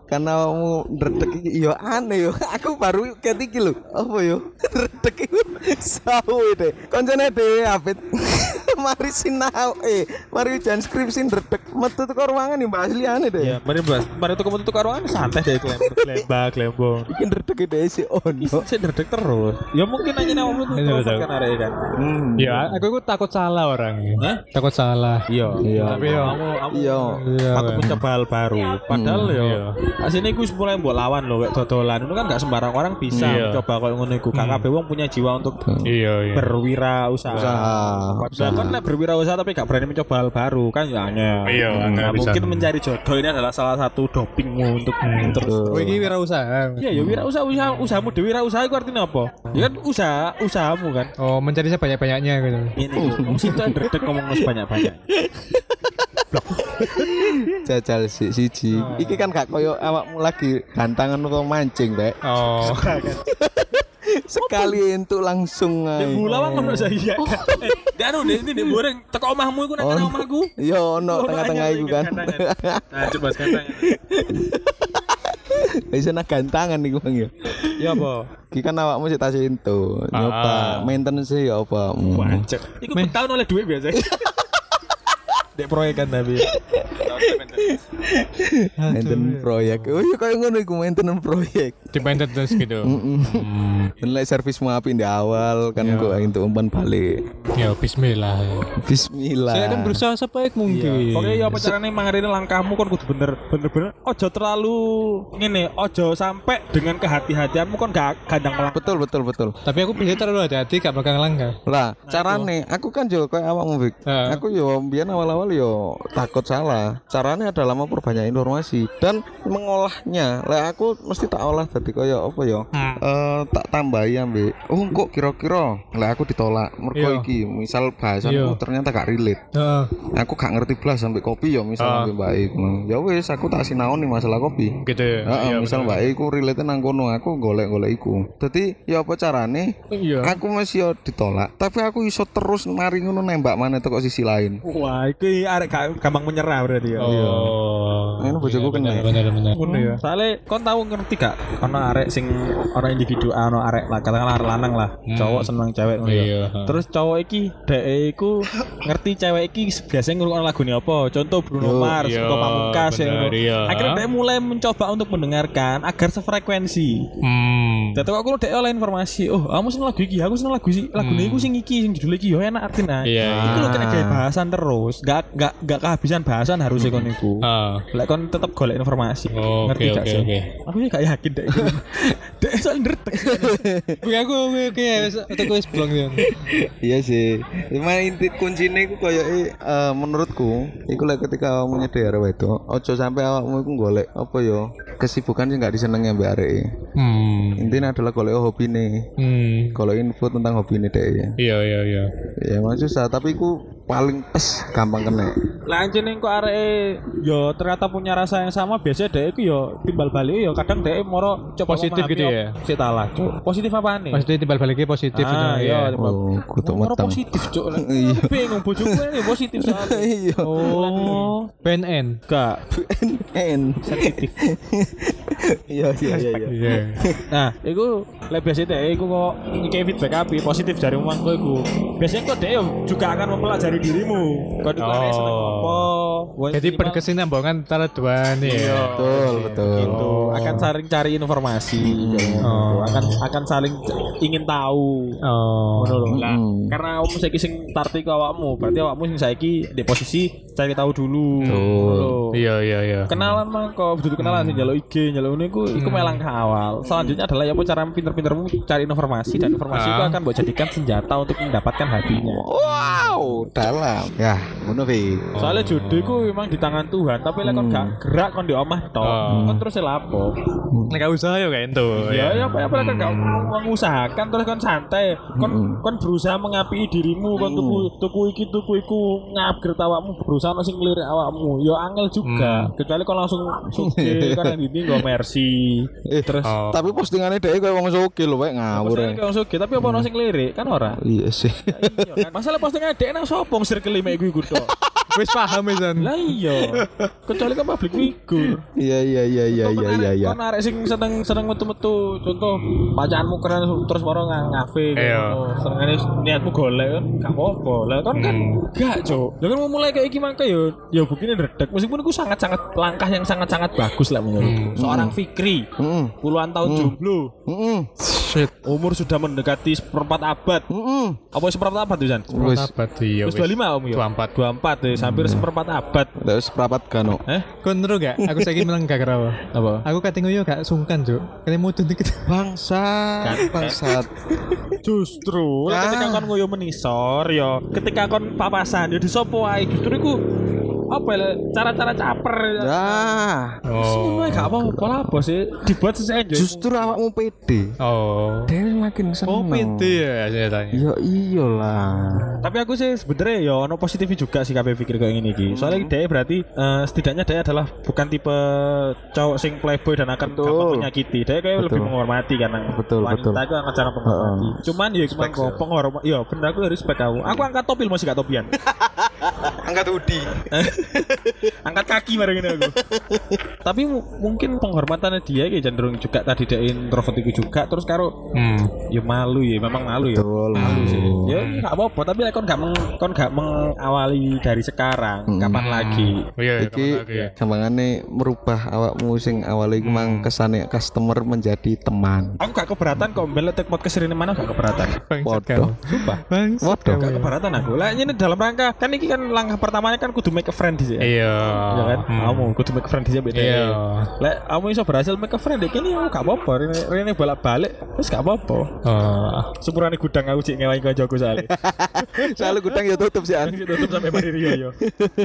karena kamu ndredeg iki yo aneh yo. Aku baru ketik iki lho. Apa yo? Ndredeg iku sawu deh. Koncone dhewe apit. mari sinau eh mari ujian skripsi ndredeg metu teko ruangan nih liane deh. Ya, mari bahas. Mari tuku metu karuan santai deh klem- klembak, klembong. Iki ndredeg dhewe si ono. Saya derdek terus. Ya mungkin aja nama Iya, betul. kan arek kan. Hmm. Ya, aku itu takut salah orang. Hah? Takut salah. Iya. Iya. Tapi yo kamu kamu Iya. Iya. aku mencoba hal baru. Padahal yo iya. asine iku wis mulai mbok lawan lho kayak dodolan. Itu kan gak sembarang orang bisa Iya. mencoba kayak ngono iku. Gak kabeh wong punya jiwa untuk Iya, iya. berwirausaha. Usaha. Padahal kan nek berwirausaha tapi gak berani mencoba hal baru kan ya. Iya, Nah, mungkin mencari jodoh ini adalah salah satu dopingmu untuk terus. Oh, ini wirausaha. Iya, ya wirausaha usaha usahamu dewi wirausaha itu artinya apa? Ya kan usaha usahamu kan. Oh, mencari sebanyak-banyaknya gitu. Ini oh. situ yang dredeg ngomong banyak-banyak. Jajal si siji. Iki kan gak koyo awakmu lagi gantangan atau mancing, Bek. Oh. Sekali entuk langsung ae. bula bang ngono saya kan. Eh, Dek anu ini dek boreng teko omahmu iku nang nang omahku. Yo ono Ono tengah-tengah iku kan. Nah, coba sekarang. Bisa nak gantangan iku Bang ya. Ya apa? Iki kan awakmu sik tas entuk. Ah. Nyoba maintenance ya apa. Hmm. Wancek. Iku bertahun oleh duit biasa. Dek proyek kan tapi. Maintenance proyek. Oh iya kayak ngono iku maintenance proyek. Di maintenance gitu. Hmm. Dan lek servismu api di awal kan kok untuk umpan balik. Ya bismillah. Bismillah. Saya kan berusaha sebaik mungkin. Oke ya apa caranya mangarini langkahmu kan kudu bener bener bener ojo terlalu ngene ojo sampai dengan kehati-hatianmu kan gak gandang melangkah Betul betul betul. Tapi aku biasanya terlalu hati-hati gak bakal langkah. Lah, carane aku kan yo kayak awakmu Vic. Heeh. Aku yo biyen awal-awal yo takut salah. Caranya adalah memperbanyak informasi dan mengolahnya. Lek aku mesti tak olah dadi kaya apa yo? Hmm. Eh tak tambahi ambek. Oh, kok kira-kira lek aku ditolak mergo Iya. iki misal bahasanku Iya. ternyata gak relate. Heeh. Aku gak ngerti blas sampai kopi yo misal Ah. sampai Mbak E. Ya wis aku tak sinaon nih masalah kopi. gitu ya. Heeh, Iya, misal Mbak E iku relate nang kono, aku golek-golek iku. Dadi ya apa carane? Iya. Aku masih yo ditolak, tapi aku iso terus mari ngono nembak mana teko sisi lain. wah iki arek gampang menyerah berarti ya Oh. Ini bojoku Bener, kena. bener, bener. ngono ya soalnya kon tahu ngerti gak ono arek sing ono individu ono arek lah katakanlah arek lanang lah cowok seneng cewek ngono ya Iya. Terus cowok iki dhek iku ngerti cewek iki biasanya ngrungokno lagune apa? Contoh Bruno Mars, iya, atau Pamungkas ya. iya. Akhirnya dia mulai mencoba untuk mendengarkan agar sefrekuensi. Hmm. Jadi aku dhek oleh informasi, oh kamu seneng lagu iki, aku seneng lagu si lagu iku sing iki sing judul iki yo enak artinya. Iya, Iku lho iya. kena bahasan terus, gak gak gak kehabisan bahasan harusnya kon iku. Ah. Lek kon tetep golek informasi. Oh, ngerti oke, gak oke, sih? oke. Aku ya gak yakin dek. dek soal ngerti. Gue aku gue kayak atau gue seblong ya. Iya sih. Cuma inti kuncinya iku koyo eh, menurutku iku lek ketika awakmu nyedher itu, ojo sampai awakmu iku golek apa yo kesibukan sing gak disenengi ambek arek. Hmm. Intinya adalah golek hobi nih. Hmm. Golek info tentang hobi nih deh ya. Iya iya iya. Ya emang susah, tapi iku paling pes gampang kena. Lah anjene kok arek yo ternyata punya rasa yang sama biasanya dhek iku yo timbal balik yo kadang dhek moro coba Positif gitu op- ya? Sik talah. Positif apa nih? Maksudnya timbal baliknya positif gitu. ah, iya, timbal. Oh, kutuk Moro positif, Cuk. Iya. Bingung bojoku ini positif soalnya. Iya. Oh. BNN. Gak N. sensitif. Iya iya iya iya. Iya. Nah, iku lek biasanya dhek iku kok ngekei feedback api positif dari omahku iku. Biasanya kok dhek yo juga akan mempelajari dirimu. Seneng Oh. apa? Jadi minimal- berkesinambungan antara dua nih ya. Betul betul. gitu akan saling cari informasi gitu. Oh. akan akan saling ingin tahu Oh. ngono lho lah Mm. karena kamu saiki sing tarti ke awakmu berarti awakmu sing saiki di posisi cari tahu dulu Betul. Lho. Iya iya iya. kenalan mah kok betul kenalan sih jaluk IG jaluk ini iku iku melang ke awal selanjutnya adalah ya apa cara pinter-pintermu cari informasi dan informasi itu Ah. akan buat jadikan senjata untuk mendapatkan hatinya Wow, dalam. Ya, ngono Vi. soalnya jodoh itu memang di tangan Tuhan tapi lek kon gak gerak kon di omah tok Oh. kon terus lapo Nek gak usah ya kayak itu. Ya, ya apa apa kan gak mengusahakan terus kan santai. Kon kon berusaha mengapi dirimu, kon tuku tuku iki tuku iku ngupgrade awakmu, berusaha sing ngelirik awakmu. Ya angel juga. Kecuali kon langsung suke kan ini nggo mercy. Eh, Terus Oh. tapi postingannya dia kayak wong soke lho, kayak ngawur. Ya. kayak suke, tapi apa ono sing ngelirik kan ora? Iya sih. Iya kan. Masalah postingan dhek nang sapa mek iku iku tok. Wis paham ya San. Lah iya. Kecuali kan public figure. Iya iya iya iya iya iya arek- iya. Kon arek sing seneng seneng metu-metu contoh pacarmu keren terus moro ngafe Iya. ngono. Senengane niatmu golek kan gak apa-apa. Lah kon kan gak, Cuk. Lah kan mau mulai kayak iki mangke yo yo bukine redek. Meskipun itu sangat-sangat langkah yang sangat-sangat bagus lah menurutku. Seorang Fikri Heeh. puluhan tahun jomblo, Heeh. Shit. umur sudah mendekati seperempat abad. Heeh. Apa seperempat abad tuh, San? Wis. Apa tuh ya Wis wis. 25 Om ya? 24. 24 ya, hampir seperempat abad. Terus perapat kan. Eh? Nero gak? Aku saiki menang gak kerawa. Apa? Aku kating yo gak sungkan, Cuk. Kene mudun dikit. Bangsat, bangsat. Justru Ah. ketika kon ngoyo menisor ya ketika kon papasan ya disopo ae justru iku apa ya cara-cara caper Nah, semua gak apa-apa lah bos sih dibuat sesuai justru awakmu pede. Oh. Dewe makin Oh, seneng. pede ya saya tanya. Ya iyalah. tapi aku sih sebenernya ya ono positif juga sih kabeh pikir kayak gini ki soalnya dia berarti eh, setidaknya dia adalah bukan tipe cowok sing playboy dan akan Betul. gampang menyakiti dia kayak lebih Betul. menghormati karena Betul, wanita betul. itu akan cara menghormati cuman ya cuman kok penghormat ya bener aku harus respect aku aku angkat topil masih gak topian Angkat udi. angkat kaki bareng ini aku tapi mu- mungkin penghormatannya dia kayak cenderung juga tadi dia introvert itu juga terus karo Hmm. Ya malu ya, memang malu ya. Betul. Malu sih. Ya gak apa-apa, tapi kon gak meng, kon gak mengawali dari sekarang, Hmm. kapan lagi? Iya, Iki kapan lagi ya. gampangane merubah awakmu sing awalnya iku mang kesane customer menjadi teman. Aku gak keberatan kok mbel tek podcast ini mana gak keberatan. Kamu. Sumpah. Waduh. Gak keberatan aku. Lah ini dalam rangka kan ini kan langkah pertamanya kan kudu make a friend di sini. Iya. Ya kan? Hmm. Kamu kudu make a friend di sini beda. Iya. Lek kamu iso berhasil make a friend ini aku gak apa-apa. Rene rene bolak-balik wis gak apa-apa. Oh. Sepurane gudang aku cik ngewangi kancaku soalnya. Selalu gudang ya tutup sih. Kan tutup sampai mari Rio yo.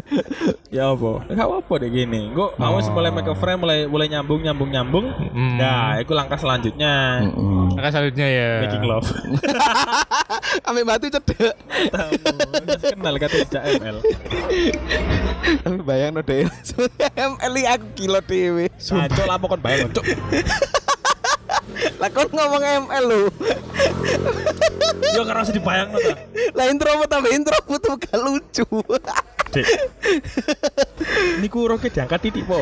ya apa? Gak apa deh gini. Gue kamu Oh. mulai make a friend mulai mulai nyambung nyambung nyambung. Hmm. Nah, itu langkah selanjutnya. Mm. Maka selanjutnya ya. Making love. Ame batu cedek. Kenal kata sejak ML. Tapi bayang no deh. ML aku kilo dewe. Cok lah kon bayang cok. Lah kon ngomong ML lho. Yo karo usah dibayang ta. Lah intro apa tambah intro putu gak lucu. Dek. Niku roket diangkat titik po.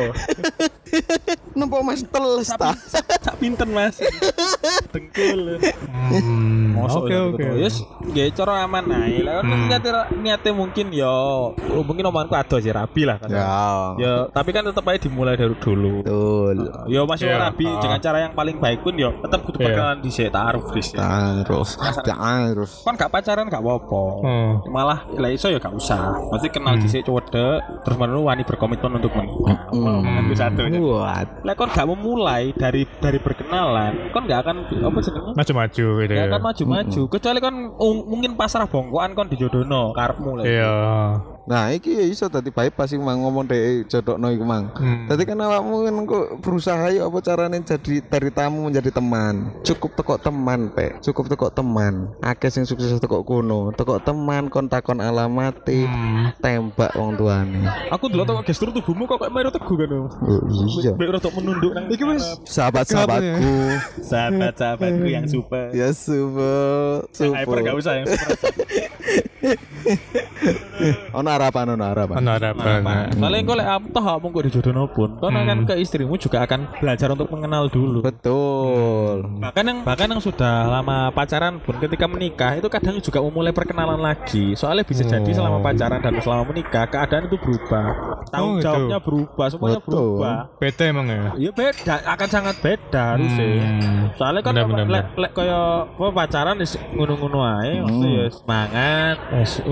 Nempo Mas teles ta. Sak pinten Mas. Dengkul. Hmm. Oke ya, oke. Yes, nggih cara aman ae. Lah kan niate niate mungkin yo oh, mungkin omonganku ado aja rabi lah kan. Ya. Ya, tapi kan tetap aja dimulai dari dulu. Betul. Yo masih Iya. rabi dengan cara yang paling baik pun yo tetap kudu Iya. bakalan dhisik taruh fris. ya. Terus, terus. Kan gak pacaran gak apa-apa. Oh. Malah lah iso ya gak usah. Mesti kenal dhisik cowok terus baru wani berkomitmen untuk menikah. Hmm. Satu. ya. Buat. Lah kon gak memulai dari dari berkenalan, kon gak akan apa jenenge? Maju-maju gitu Ya ya. kan maju-maju. Kecuali kan um, mungkin pasrah bongkoan kon dijodohno karepmu lah. Iya. Nah, iki ya iso tadi bypass sing mang ngomong deh jodokno iku mang. Hmm. Tadi kan awakmu kan kok berusaha ya apa caranya jadi dari tamu menjadi teman. Cukup tekok teman, Pak. Cukup tekok teman. Akeh sing sukses tekok kuno. Tekok teman kon takon alamati, Hmm. tembak wong tuane. Aku dulu tau gestur tubuhmu kok kayak meru teguh kan. Om. Oh, iya. Mbak untuk menunduk nang Iki wis Sahabat-sahabatku. sahabat-sahabatku yang super. ya super. Yang hyper gak Super. usah yang super. Ono harapan, ono harapan. Ono harapan. Soalnya kau lek toh kamu kok dijodohno pun, kau akan ke istrimu juga akan belajar untuk mengenal dulu. Betul. Bahkan yang bahkan yang sudah lama pacaran pun ketika menikah itu kadang juga memulai perkenalan lagi. Soalnya bisa jadi selama pacaran dan selama menikah keadaan itu berubah. Tanggung Oh, itu. jawabnya berubah, semuanya Betul. berubah. Beda emang ya. Iya beda, akan sangat beda. Hmm. Soalnya kan lek lek kaya apa pacaran wis ngono-ngono ae, mesti ya semangat.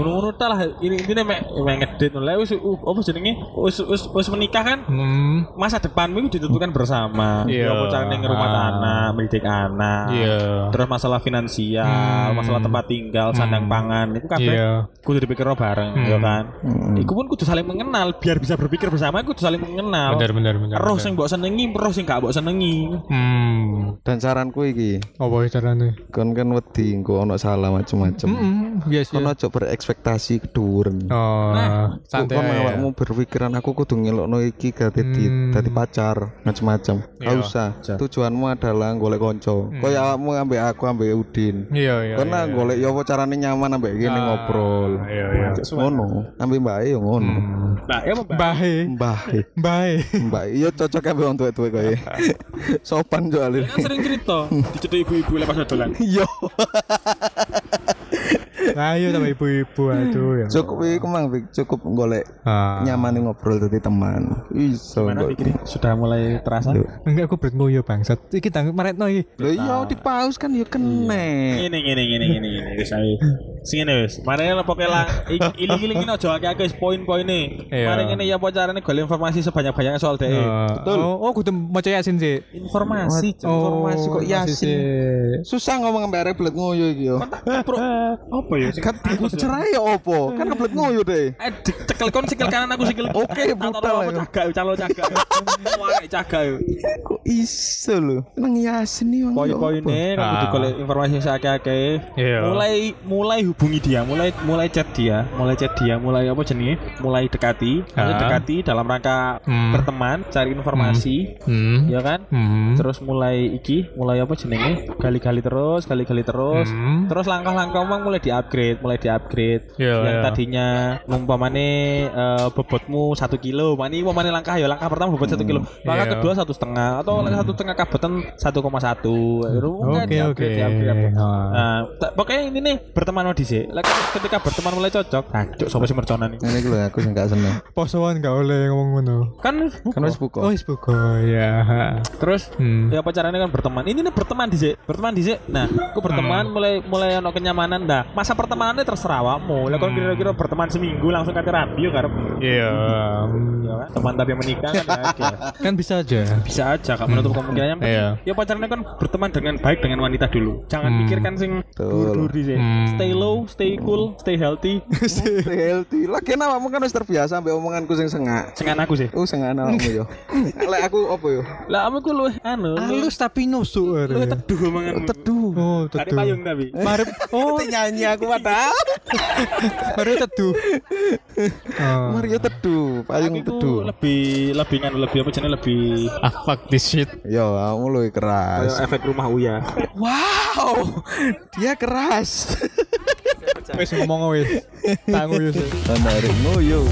Ngono-ngono ta lah ini intine mek mek ngedit lek wis uh, apa jenenge? Wis wis wis menikah kan Hmm. masa depanmu itu ditentukan bersama. Iya. Ya apa carane ngerumah Ah. anak, mendidik anak. Iya. Terus masalah finansial, Hmm. masalah tempat tinggal, sandang Hmm. pangan, itu kabeh Iya. kudu dipikir bareng, Hmm. ya kan. Hmm. Iku pun kudu saling mengenal biar bisa berpikir bersama kudu saling mengenal. Bener bener bener. Roh sing mbok senengi, roh sing gak mbok senengi. Hmm. Dan saranku iki, Apa ya carane? kon kan wedi engko ono salah macem-macem. Hmm. Yes ya. aja berekspektasi keduren. Oh, Nah, santai. Kok ya. awakmu berpikiran aku kudu ngelokno iki gak dadi Hmm. dadi pacar macam-macam. Gak Iya. usah. Tujuanmu adalah golek konco. Kaya awakmu ambek aku ambek Udin. Iya iya. Karena iya. golek ya apa carane nyaman ambek gini Ah, ngobrol. Iya iya. Ngono. Ambek Mbak E yo ngono. Hmm. Nah, ya Mbak. Bahe. Mbah E. Bahe. Mbak E yo cocok ambek wong tuwek-tuwek kowe. Sopan soalnya. kan sering cerita dicetuk ibu-ibu lepas dolan. Yo. Ayo tambah ibu-ibu aduh ya. Cukup iku mang Fik. cukup golek Ah. nyaman ngobrol dadi teman. Iso. Sudah mulai terasa? Loh. Enggak aku berat ngoyo bangsat. Iki tang maretno iki. Lho iya di paus kan yo kene. Ini ini ini ini ini wis ae. Sing ngene wis. Mari pokoke lah iling-iling ini aja akeh-akeh poin-poine. Iya. Mari ngene ya apa carane golek informasi sebanyak-banyaknya soal DE. Betul. Oh, oh kudu maca Yasin sih. Informasi, Cuk. Informasi kok Yasin. sih. Susah ngomong ambek arek belet ngoyo iki yo. Apa ya? Kan cerai ya opo? Kan kebelet ngoyo deh. Eh, cekel kon sikil kanan aku sikil. Oke, brutal apa cagak, calo cagak. Wae cagak. yo. Kok iso lho? Nang Yasin. Poin-poinnya kan kudu golek informasi sakake-akeh. Iya. Mulai mulai hubungi dia, mulai mulai chat dia, mulai chat dia, mulai apa jenenge? Mulai dekati, maksudnya Ah. dekati dalam rangka Hmm. berteman, cari informasi, Hmm. ya kan? Hmm. Terus mulai iki, mulai apa jenenge? Gali-gali terus, gali-gali terus. Hmm. Terus langkah-langkah omong mulai di-upgrade, mulai di-upgrade. Iya, yang iya. tadinya umpamane eh, bobotmu satu kilo, mani umpamane langkah ya langkah pertama bobot satu kilo, langkah Iya. kedua satu setengah atau langkah satu setengah kabutan satu koma satu. Oke oke. Ah. Nah, pokoknya ini nih berteman sama dhisik. Lah ketika berteman mulai cocok, nah, cuk sapa sing mercona nih. Ini gue aku sih gak seneng. Posoan gak oleh ngomong ngono. Kan Kan wis buka. Oh, wis buka ya. terus Hmm. ya pacarannya kan berteman. Ini nih berteman dhisik, berteman dhisik. Nah, aku berteman mulai mulai ono kenyamanan dah. Masa pertemanannya terserah awakmu. Lah kalau kira-kira berteman seminggu langsung kate rabi yo karep. Iya. Ya kan? Teman tapi menikah kan oke. Kan bisa aja. bisa aja gak menutup kemungkinan yang penting Iya. ya pacarannya kan berteman dengan baik dengan wanita dulu jangan Hmm. pikirkan sing dur-dur di Hmm. stay low stay cool stay healthy Stay healthy. Lagi awakmu kan wis terbiasa ambek omonganku sing sengak. sengan aku sih Oh sengak awakmu yo. Lek aku apa yo? lah kamu ku lu anu lu- Halus tapi nusuk. lu teduh omongan Teduh. Oh, Tadi teduh. payung tapi Marip. Oh, nyanyi aku padahal. Mario teduh. Oh. Mario teduh, payung aku teduh. lebih lebih nganu lebih apa jenis lebih Ah, fuck this shit. Yo, kamu lu keras. kayak efek rumah Uya Wow, dia keras. Wis ngomong wis. Tangguh wis. Menarikmu yo.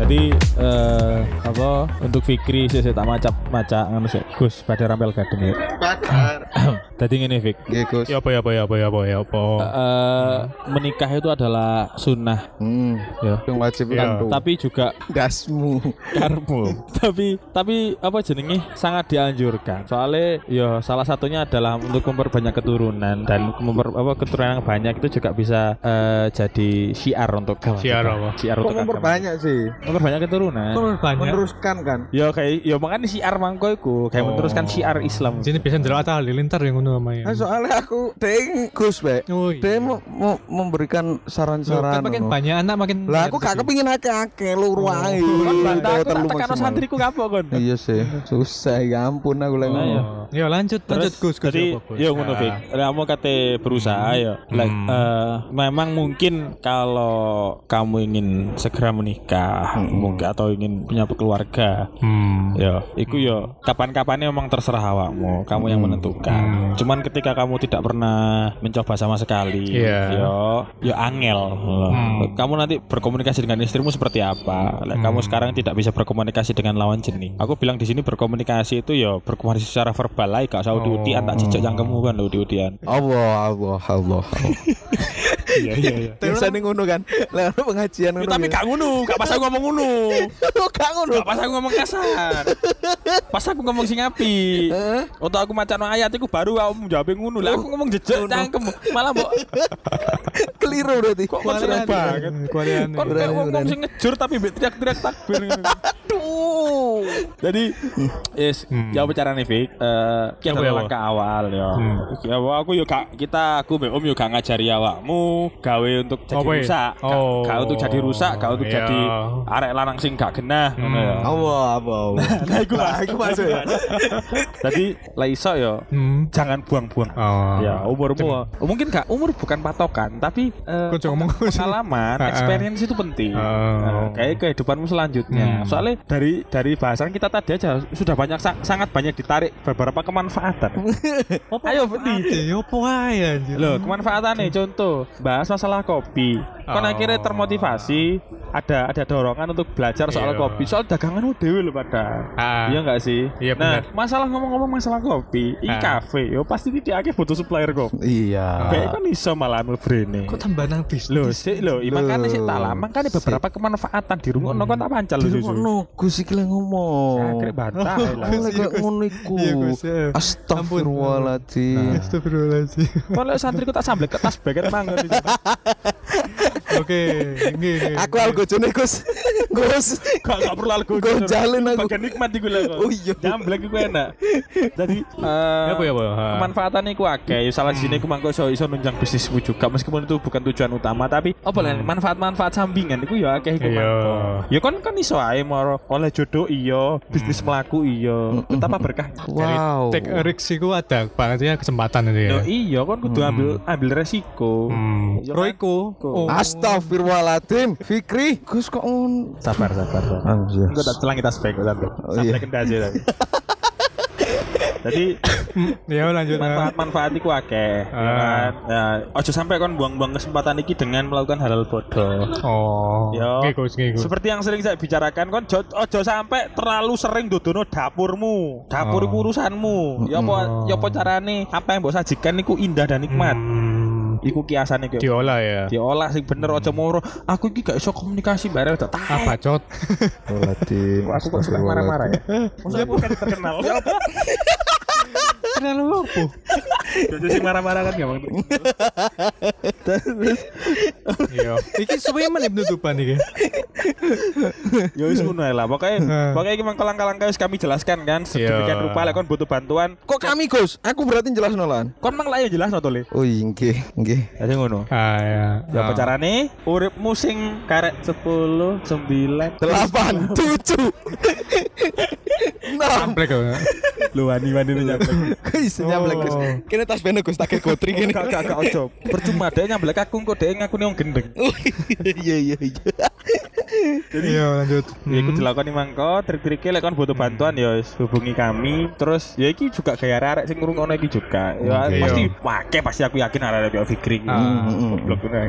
Jadi eh apa untuk Fikri sih tak macap maca ngono sih. Gus pada rampel gading ya. Bakar. Tadi ngene Fik. Nggih, Gus. Ya apa ya apa ya apa ya apa ya apa. Eh, menikah itu adalah sunnah Hmm, ya. yang wajib tuh. Tapi juga dasmu. karmu. tapi tapi apa jenenge sangat dianjurkan. Soalnya ya salah satunya adalah untuk memperbanyak keturunan dan memper, apa keturunan yang banyak itu juga bisa eh, jadi syiar untuk kawan Syiar apa? Syiar untuk memperbanyak sih? Memperbanyak keturunan. banyak. Meneruskan kan? Ya kayak ya makanya syiar mangko iku kayak Oh. meneruskan syiar Islam. Sini biasa ndelok ta halilintar yang ngono namanya. Nah, soalnya aku deng Gus be. Oh, Dia iya. mau, mau memberikan saran-saran. kan makin banyak anak makin Lah aku gak kepingin akeh-akeh luru ae. Kon bantah aku tak tekan santriku kapok kon. Iya sih, susah ya ampun aku lagi Nah, ya. Ya lanjut lanjut Gus Gus. jadi ya ngono. Fik. Kamu kate berusaha ya. Like, Hmm. eh, memang mungkin kalau kamu ingin segera menikah, mungkin atau ingin punya keluarga, Hmm. ya, iku ya kapan-kapannya memang terserah awakmu, kamu yang menentukan. Cuman ketika kamu tidak pernah mencoba sama sekali, Iya. ya, ya angel. Hmm. Kamu nanti berkomunikasi dengan istrimu seperti apa? Like, Kamu sekarang tidak bisa berkomunikasi dengan lawan jenis. Aku bilang di sini berkomunikasi itu ya berkomunikasi secara verbal lah, gak usah udian tak cicak yang kamu kan udian. Allah, Allah, Allah. Iya iya iya. Ngono kan. Lah pengajian ngono. Tapi ya. gak ngono, gak pas aku ngomong ngono. gak ngono. Gak pas aku ngomong kasar. Pas aku ngomong sing api. Untuk aku macam ayat itu baru kamu jawab ngono. Lah aku ngomong jejak cangkem. Malah mbok Keliru berarti. kok kon seneng banget. Kon kayak wong sing ngejur tapi mbek teriak-teriak takbir. Aduh. Jadi yes, ya bicara nih Fik. Eh kita Apa ya, langkah awal ya. Hmm. Ya aku yo gak kita aku mbek Om yo gak ngajari awakmu gawe untuk jadi Apa rusak. Gak, Oh. gak untuk jadi rusak, gak untuk Iya. jadi arek lanang sing gak genah ngono ya. Allah, Allah. Nah, iku. Iku masuk ya. Jadi lah iso yo Hmm. Jangan buang-buang. Oh. Ya, umurmu mungkin gak umur bukan patokan, tapi Kok jangan ngomong pengalaman, Ah, ah. experience itu penting. Oh. Nah, kayak kehidupanmu selanjutnya. Hmm. Soalnya dari dari bahasan kita tadi aja sudah banyak sa- sangat banyak ditarik beberapa kemanfaatan. Ayo. Ya apa ae anjir. Loh, kemanfaatan nih contoh bahas masalah kopi. Kan Oh. akhirnya termotivasi, ada ada dorongan untuk belajar soal Iya. kopi, soal daganganmu dewe lho pada. Ah. Iya enggak sih? Iya, nah, masalah ngomong-ngomong masalah kopi, i Ah. cafe, yo pasti tidak akeh butuh supplier kopi. Iya. Kayak kan iso malah mlebrene. Kok tambah nang bisnis? Lho, sik lho, iya, makanya sih tak lama kan beberapa kemanfaatan di rumah no kan tak pancal lho susu. Ngono, Gus iki lagi ngomong. Akhirnya bantah lah. Aku lagi ngono iku. Astagfirullahaladzim. Astagfirullahaladzim. Kalau santriku tak sambil kertas beket manggon di situ. Oke, nggih. Aku algojone Gus. Gus. Gak gak perlu algo. Gak jalin aku. Bagian nikmat iku lho. kok. Oh iya. Jamblek iku enak. Jadi eh Apa ya, kemanfaatan iku akeh. Ya salah sini iku mangko iso iso nunjang bisnismu juga meskipun itu bukan tujuan utama tapi apa lah manfaat-manfaat sampingan iku ya akeh iku Iya. mangko. Ya kan kan iso ae moro oleh jodoh iya, bisnis melaku iya. Betapa berkah. Wow. Take a risk iku ada banget ya kesempatan itu ya. Yo iya kan kudu ambil ambil resiko. Hmm. Ya kan? Royko. Oh. Astagfirullahaladzim Fikri Gus kok ngun Sabar sabar. sabar. Anjir. Enggak tak celang kita spek tapi. Oh, Sampai iya. kendasi tapi. Jadi Ya lanjut. manfaat-manfaat iku akeh. ya Ah. kan? Ya, ojo sampai kon buang-buang kesempatan iki dengan melakukan hal-hal bodoh. Oh. Yo. Ngikut. Seperti yang sering saya bicarakan kon jo- ojo sampai terlalu sering dodono dapurmu. Dapur iku Oh. urusanmu. Ya apa ya apa carane apa yang mbok sajikan iku indah dan nikmat. Hmm. Iku kiasan iku. Diolah ya. Diolah sing bener ojo moro. Aku iki gak iso komunikasi bareng tak Apa cot? Astagfirullahaladzim Aku kok suka marah-marah ya? Maksudnya bukan terkenal. Kenal lu apa? Jadi sing marah-marah kan gampang. Iya. Iki suwe meneh penutupan iki. Ya wis ngono lah. Pokoke pokoke iki mangko langkah-langkah wis kami jelaskan kan sedemikian Iya. rupa lek kon butuh bantuan. Kok kami Gus? Aku berarti jelas nolan Kon mang lah ya jelas to Le. Oh iya nggih nggih Jadi ngono. Ah ya. Ya apa carane? Uripmu sing karek 10, 9, Delapan Tujuh Enam Sampai kau. Lu wani-wani nyampe. Gus nyamlek Gus Oh. Kini tas bener Gus Tak gotri kini Gak gak gak ojo. Percuma deh nyamblek aku kok deh ngaku wong gendeng. Iya iya iya Iya lanjut. Ya iku dilakukan nih mangko, trik-triknya lek kon butuh bantuan ya wis hubungi kami. Terus ya iki juga gaya arek sing ngurungono iki juga. Ya pasti iya. wake pasti aku yakin arek kayak Fikri. Ah. Ya.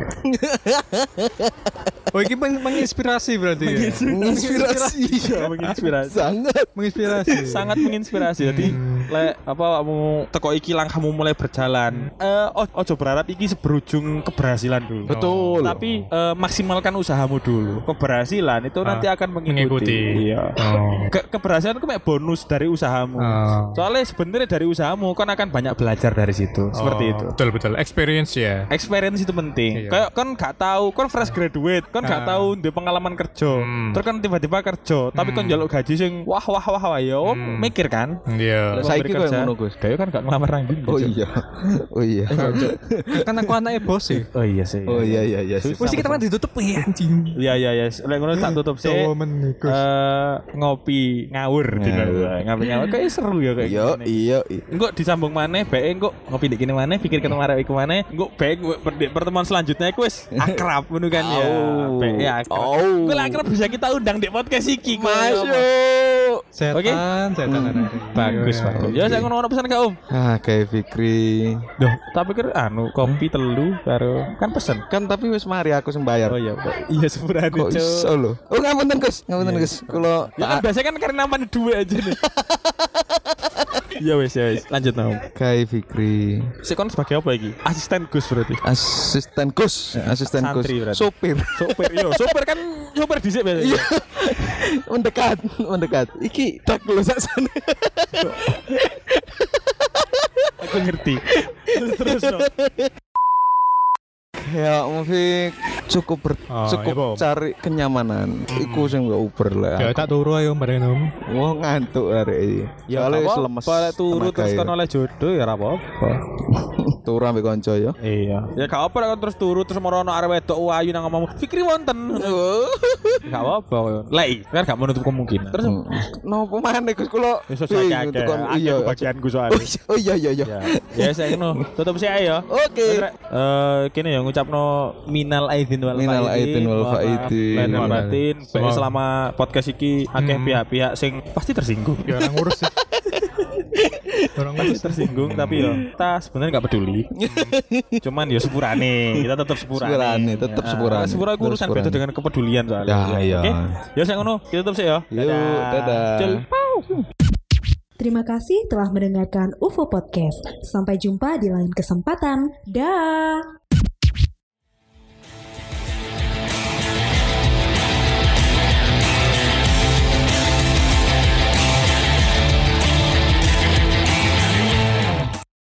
Oh iki peng- menginspirasi berarti ya. Menginspirasi menginspirasi. Sangat Menginspirasi. Sangat menginspirasi. Jadi lek apa kamu teko iki langkahmu mulai berjalan. Eh o- ojo berharap iki berujung keberhasilan dulu. Betul Tapi eh, maksimalkan usahamu dulu. Keberhasilan itu nanti akan mengikuti. mengikuti. Iya. Oh. Ke- keberhasilan itu kayak bonus dari usahamu. Oh. Soalnya sebenarnya dari usahamu kan akan banyak belajar dari situ. Seperti Oh, itu. Betul betul. Experience ya. Experience itu penting. Iya. Kayak kan gak tahu, kan fresh graduate, kan gak Ah. tahu di pengalaman kerja. Hmm. Terus kan tiba-tiba kerja, tapi kan jaluk gaji sing wah wah wah wah ya, om, Hmm. mikir kan. Iya. Lah, Saiki kok ngono Gus Kayak kan gak ngelamar nang ndi, Oh iya Oh iya Kan aku anaknya bos sih. Oh iya sih. Oh iya iya iya Wis iki teman ditutup ya anjing. Iya iya iya. Lek ngono tak tutup sih. Eh ngopi ngawur dina ngopi ngawur kayak seru ya kayak Iya gini. iya Engko disambung maneh, bae engko ngopi di kene maneh, pikir ketemu arek iku maneh, engko bae pertemuan selanjutnya iku wis akrab ngono kan ya. Oh. Bae akrab. Oh. Engko lek akrab bisa kita undang di podcast iki. kok. Masuk Setan, Oke. setan anak. Bagus, Iya, iya. Ya saya ngono pesan ke Om. Ah kayak Fikri Duh, tak pikir anu kopi telu karo kan pesen. Kan tapi wis mari aku sembayar Oh iya, iya sepurane, Kok Cuk. iso lho Oh ngapunten Gus Ngapunten Gus Kalau Ya kan biasanya kan karena namanya duit aja nih. Ya wes ya wes. Lanjut Om. Kai Fikri Sik kon sebagai apa iki? Asisten Gus berarti. Asisten Gus Asisten Gus. Sopir Sopir yo, sopir kan sopir dhisik biasanya. mendekat mendekat iki tak sak sana Aku ngerti. Terus no. Ya Mufik cukup ber, Oh, cukup iya, Bom. cari kenyamanan iku sing gak uber lah Ya tak turu ayo bareng Om. Wah ngantuk hari ini Ya soalnya apa, lemes Kalau turu terus ya. kan oleh jodoh ya apa-apa. turu ambek konco ya Iya. Ya gak apa kan terus turu terus merono arek wedok wayu nang ngomong Fikri wonten. Gak apa-apa. Lek kan gak menutup kemungkinan. Terus Hmm. Nopo maneh Gus kula tekan- Akeh iya kebagianku Oh soalnya. iya, oh iya iya iya Ya, ya saya ngono. Tutup sih ayo. Oke. Eh, kene ya ngucapno minal aidin wal Minal aidin wal Mohon maaf. batin. Selama podcast iki akeh Hmm. pihak-pihak sing pasti tersinggung. Ya orang ngurus sih. Orang Pasti ngurus. tersinggung tapi ya kita sebenarnya nggak peduli. Cuman ya sepurane, kita tetap sepurane. Sepurane, tetap sepurane. Sepurane ku urusan beda dengan kepedulian soalnya. Ya, iya. Oke. Ya saya ngono, kita tutup sih ya. Yuk, dadah. Terima kasih telah mendengarkan UFO Podcast. Sampai jumpa di lain kesempatan. Dah.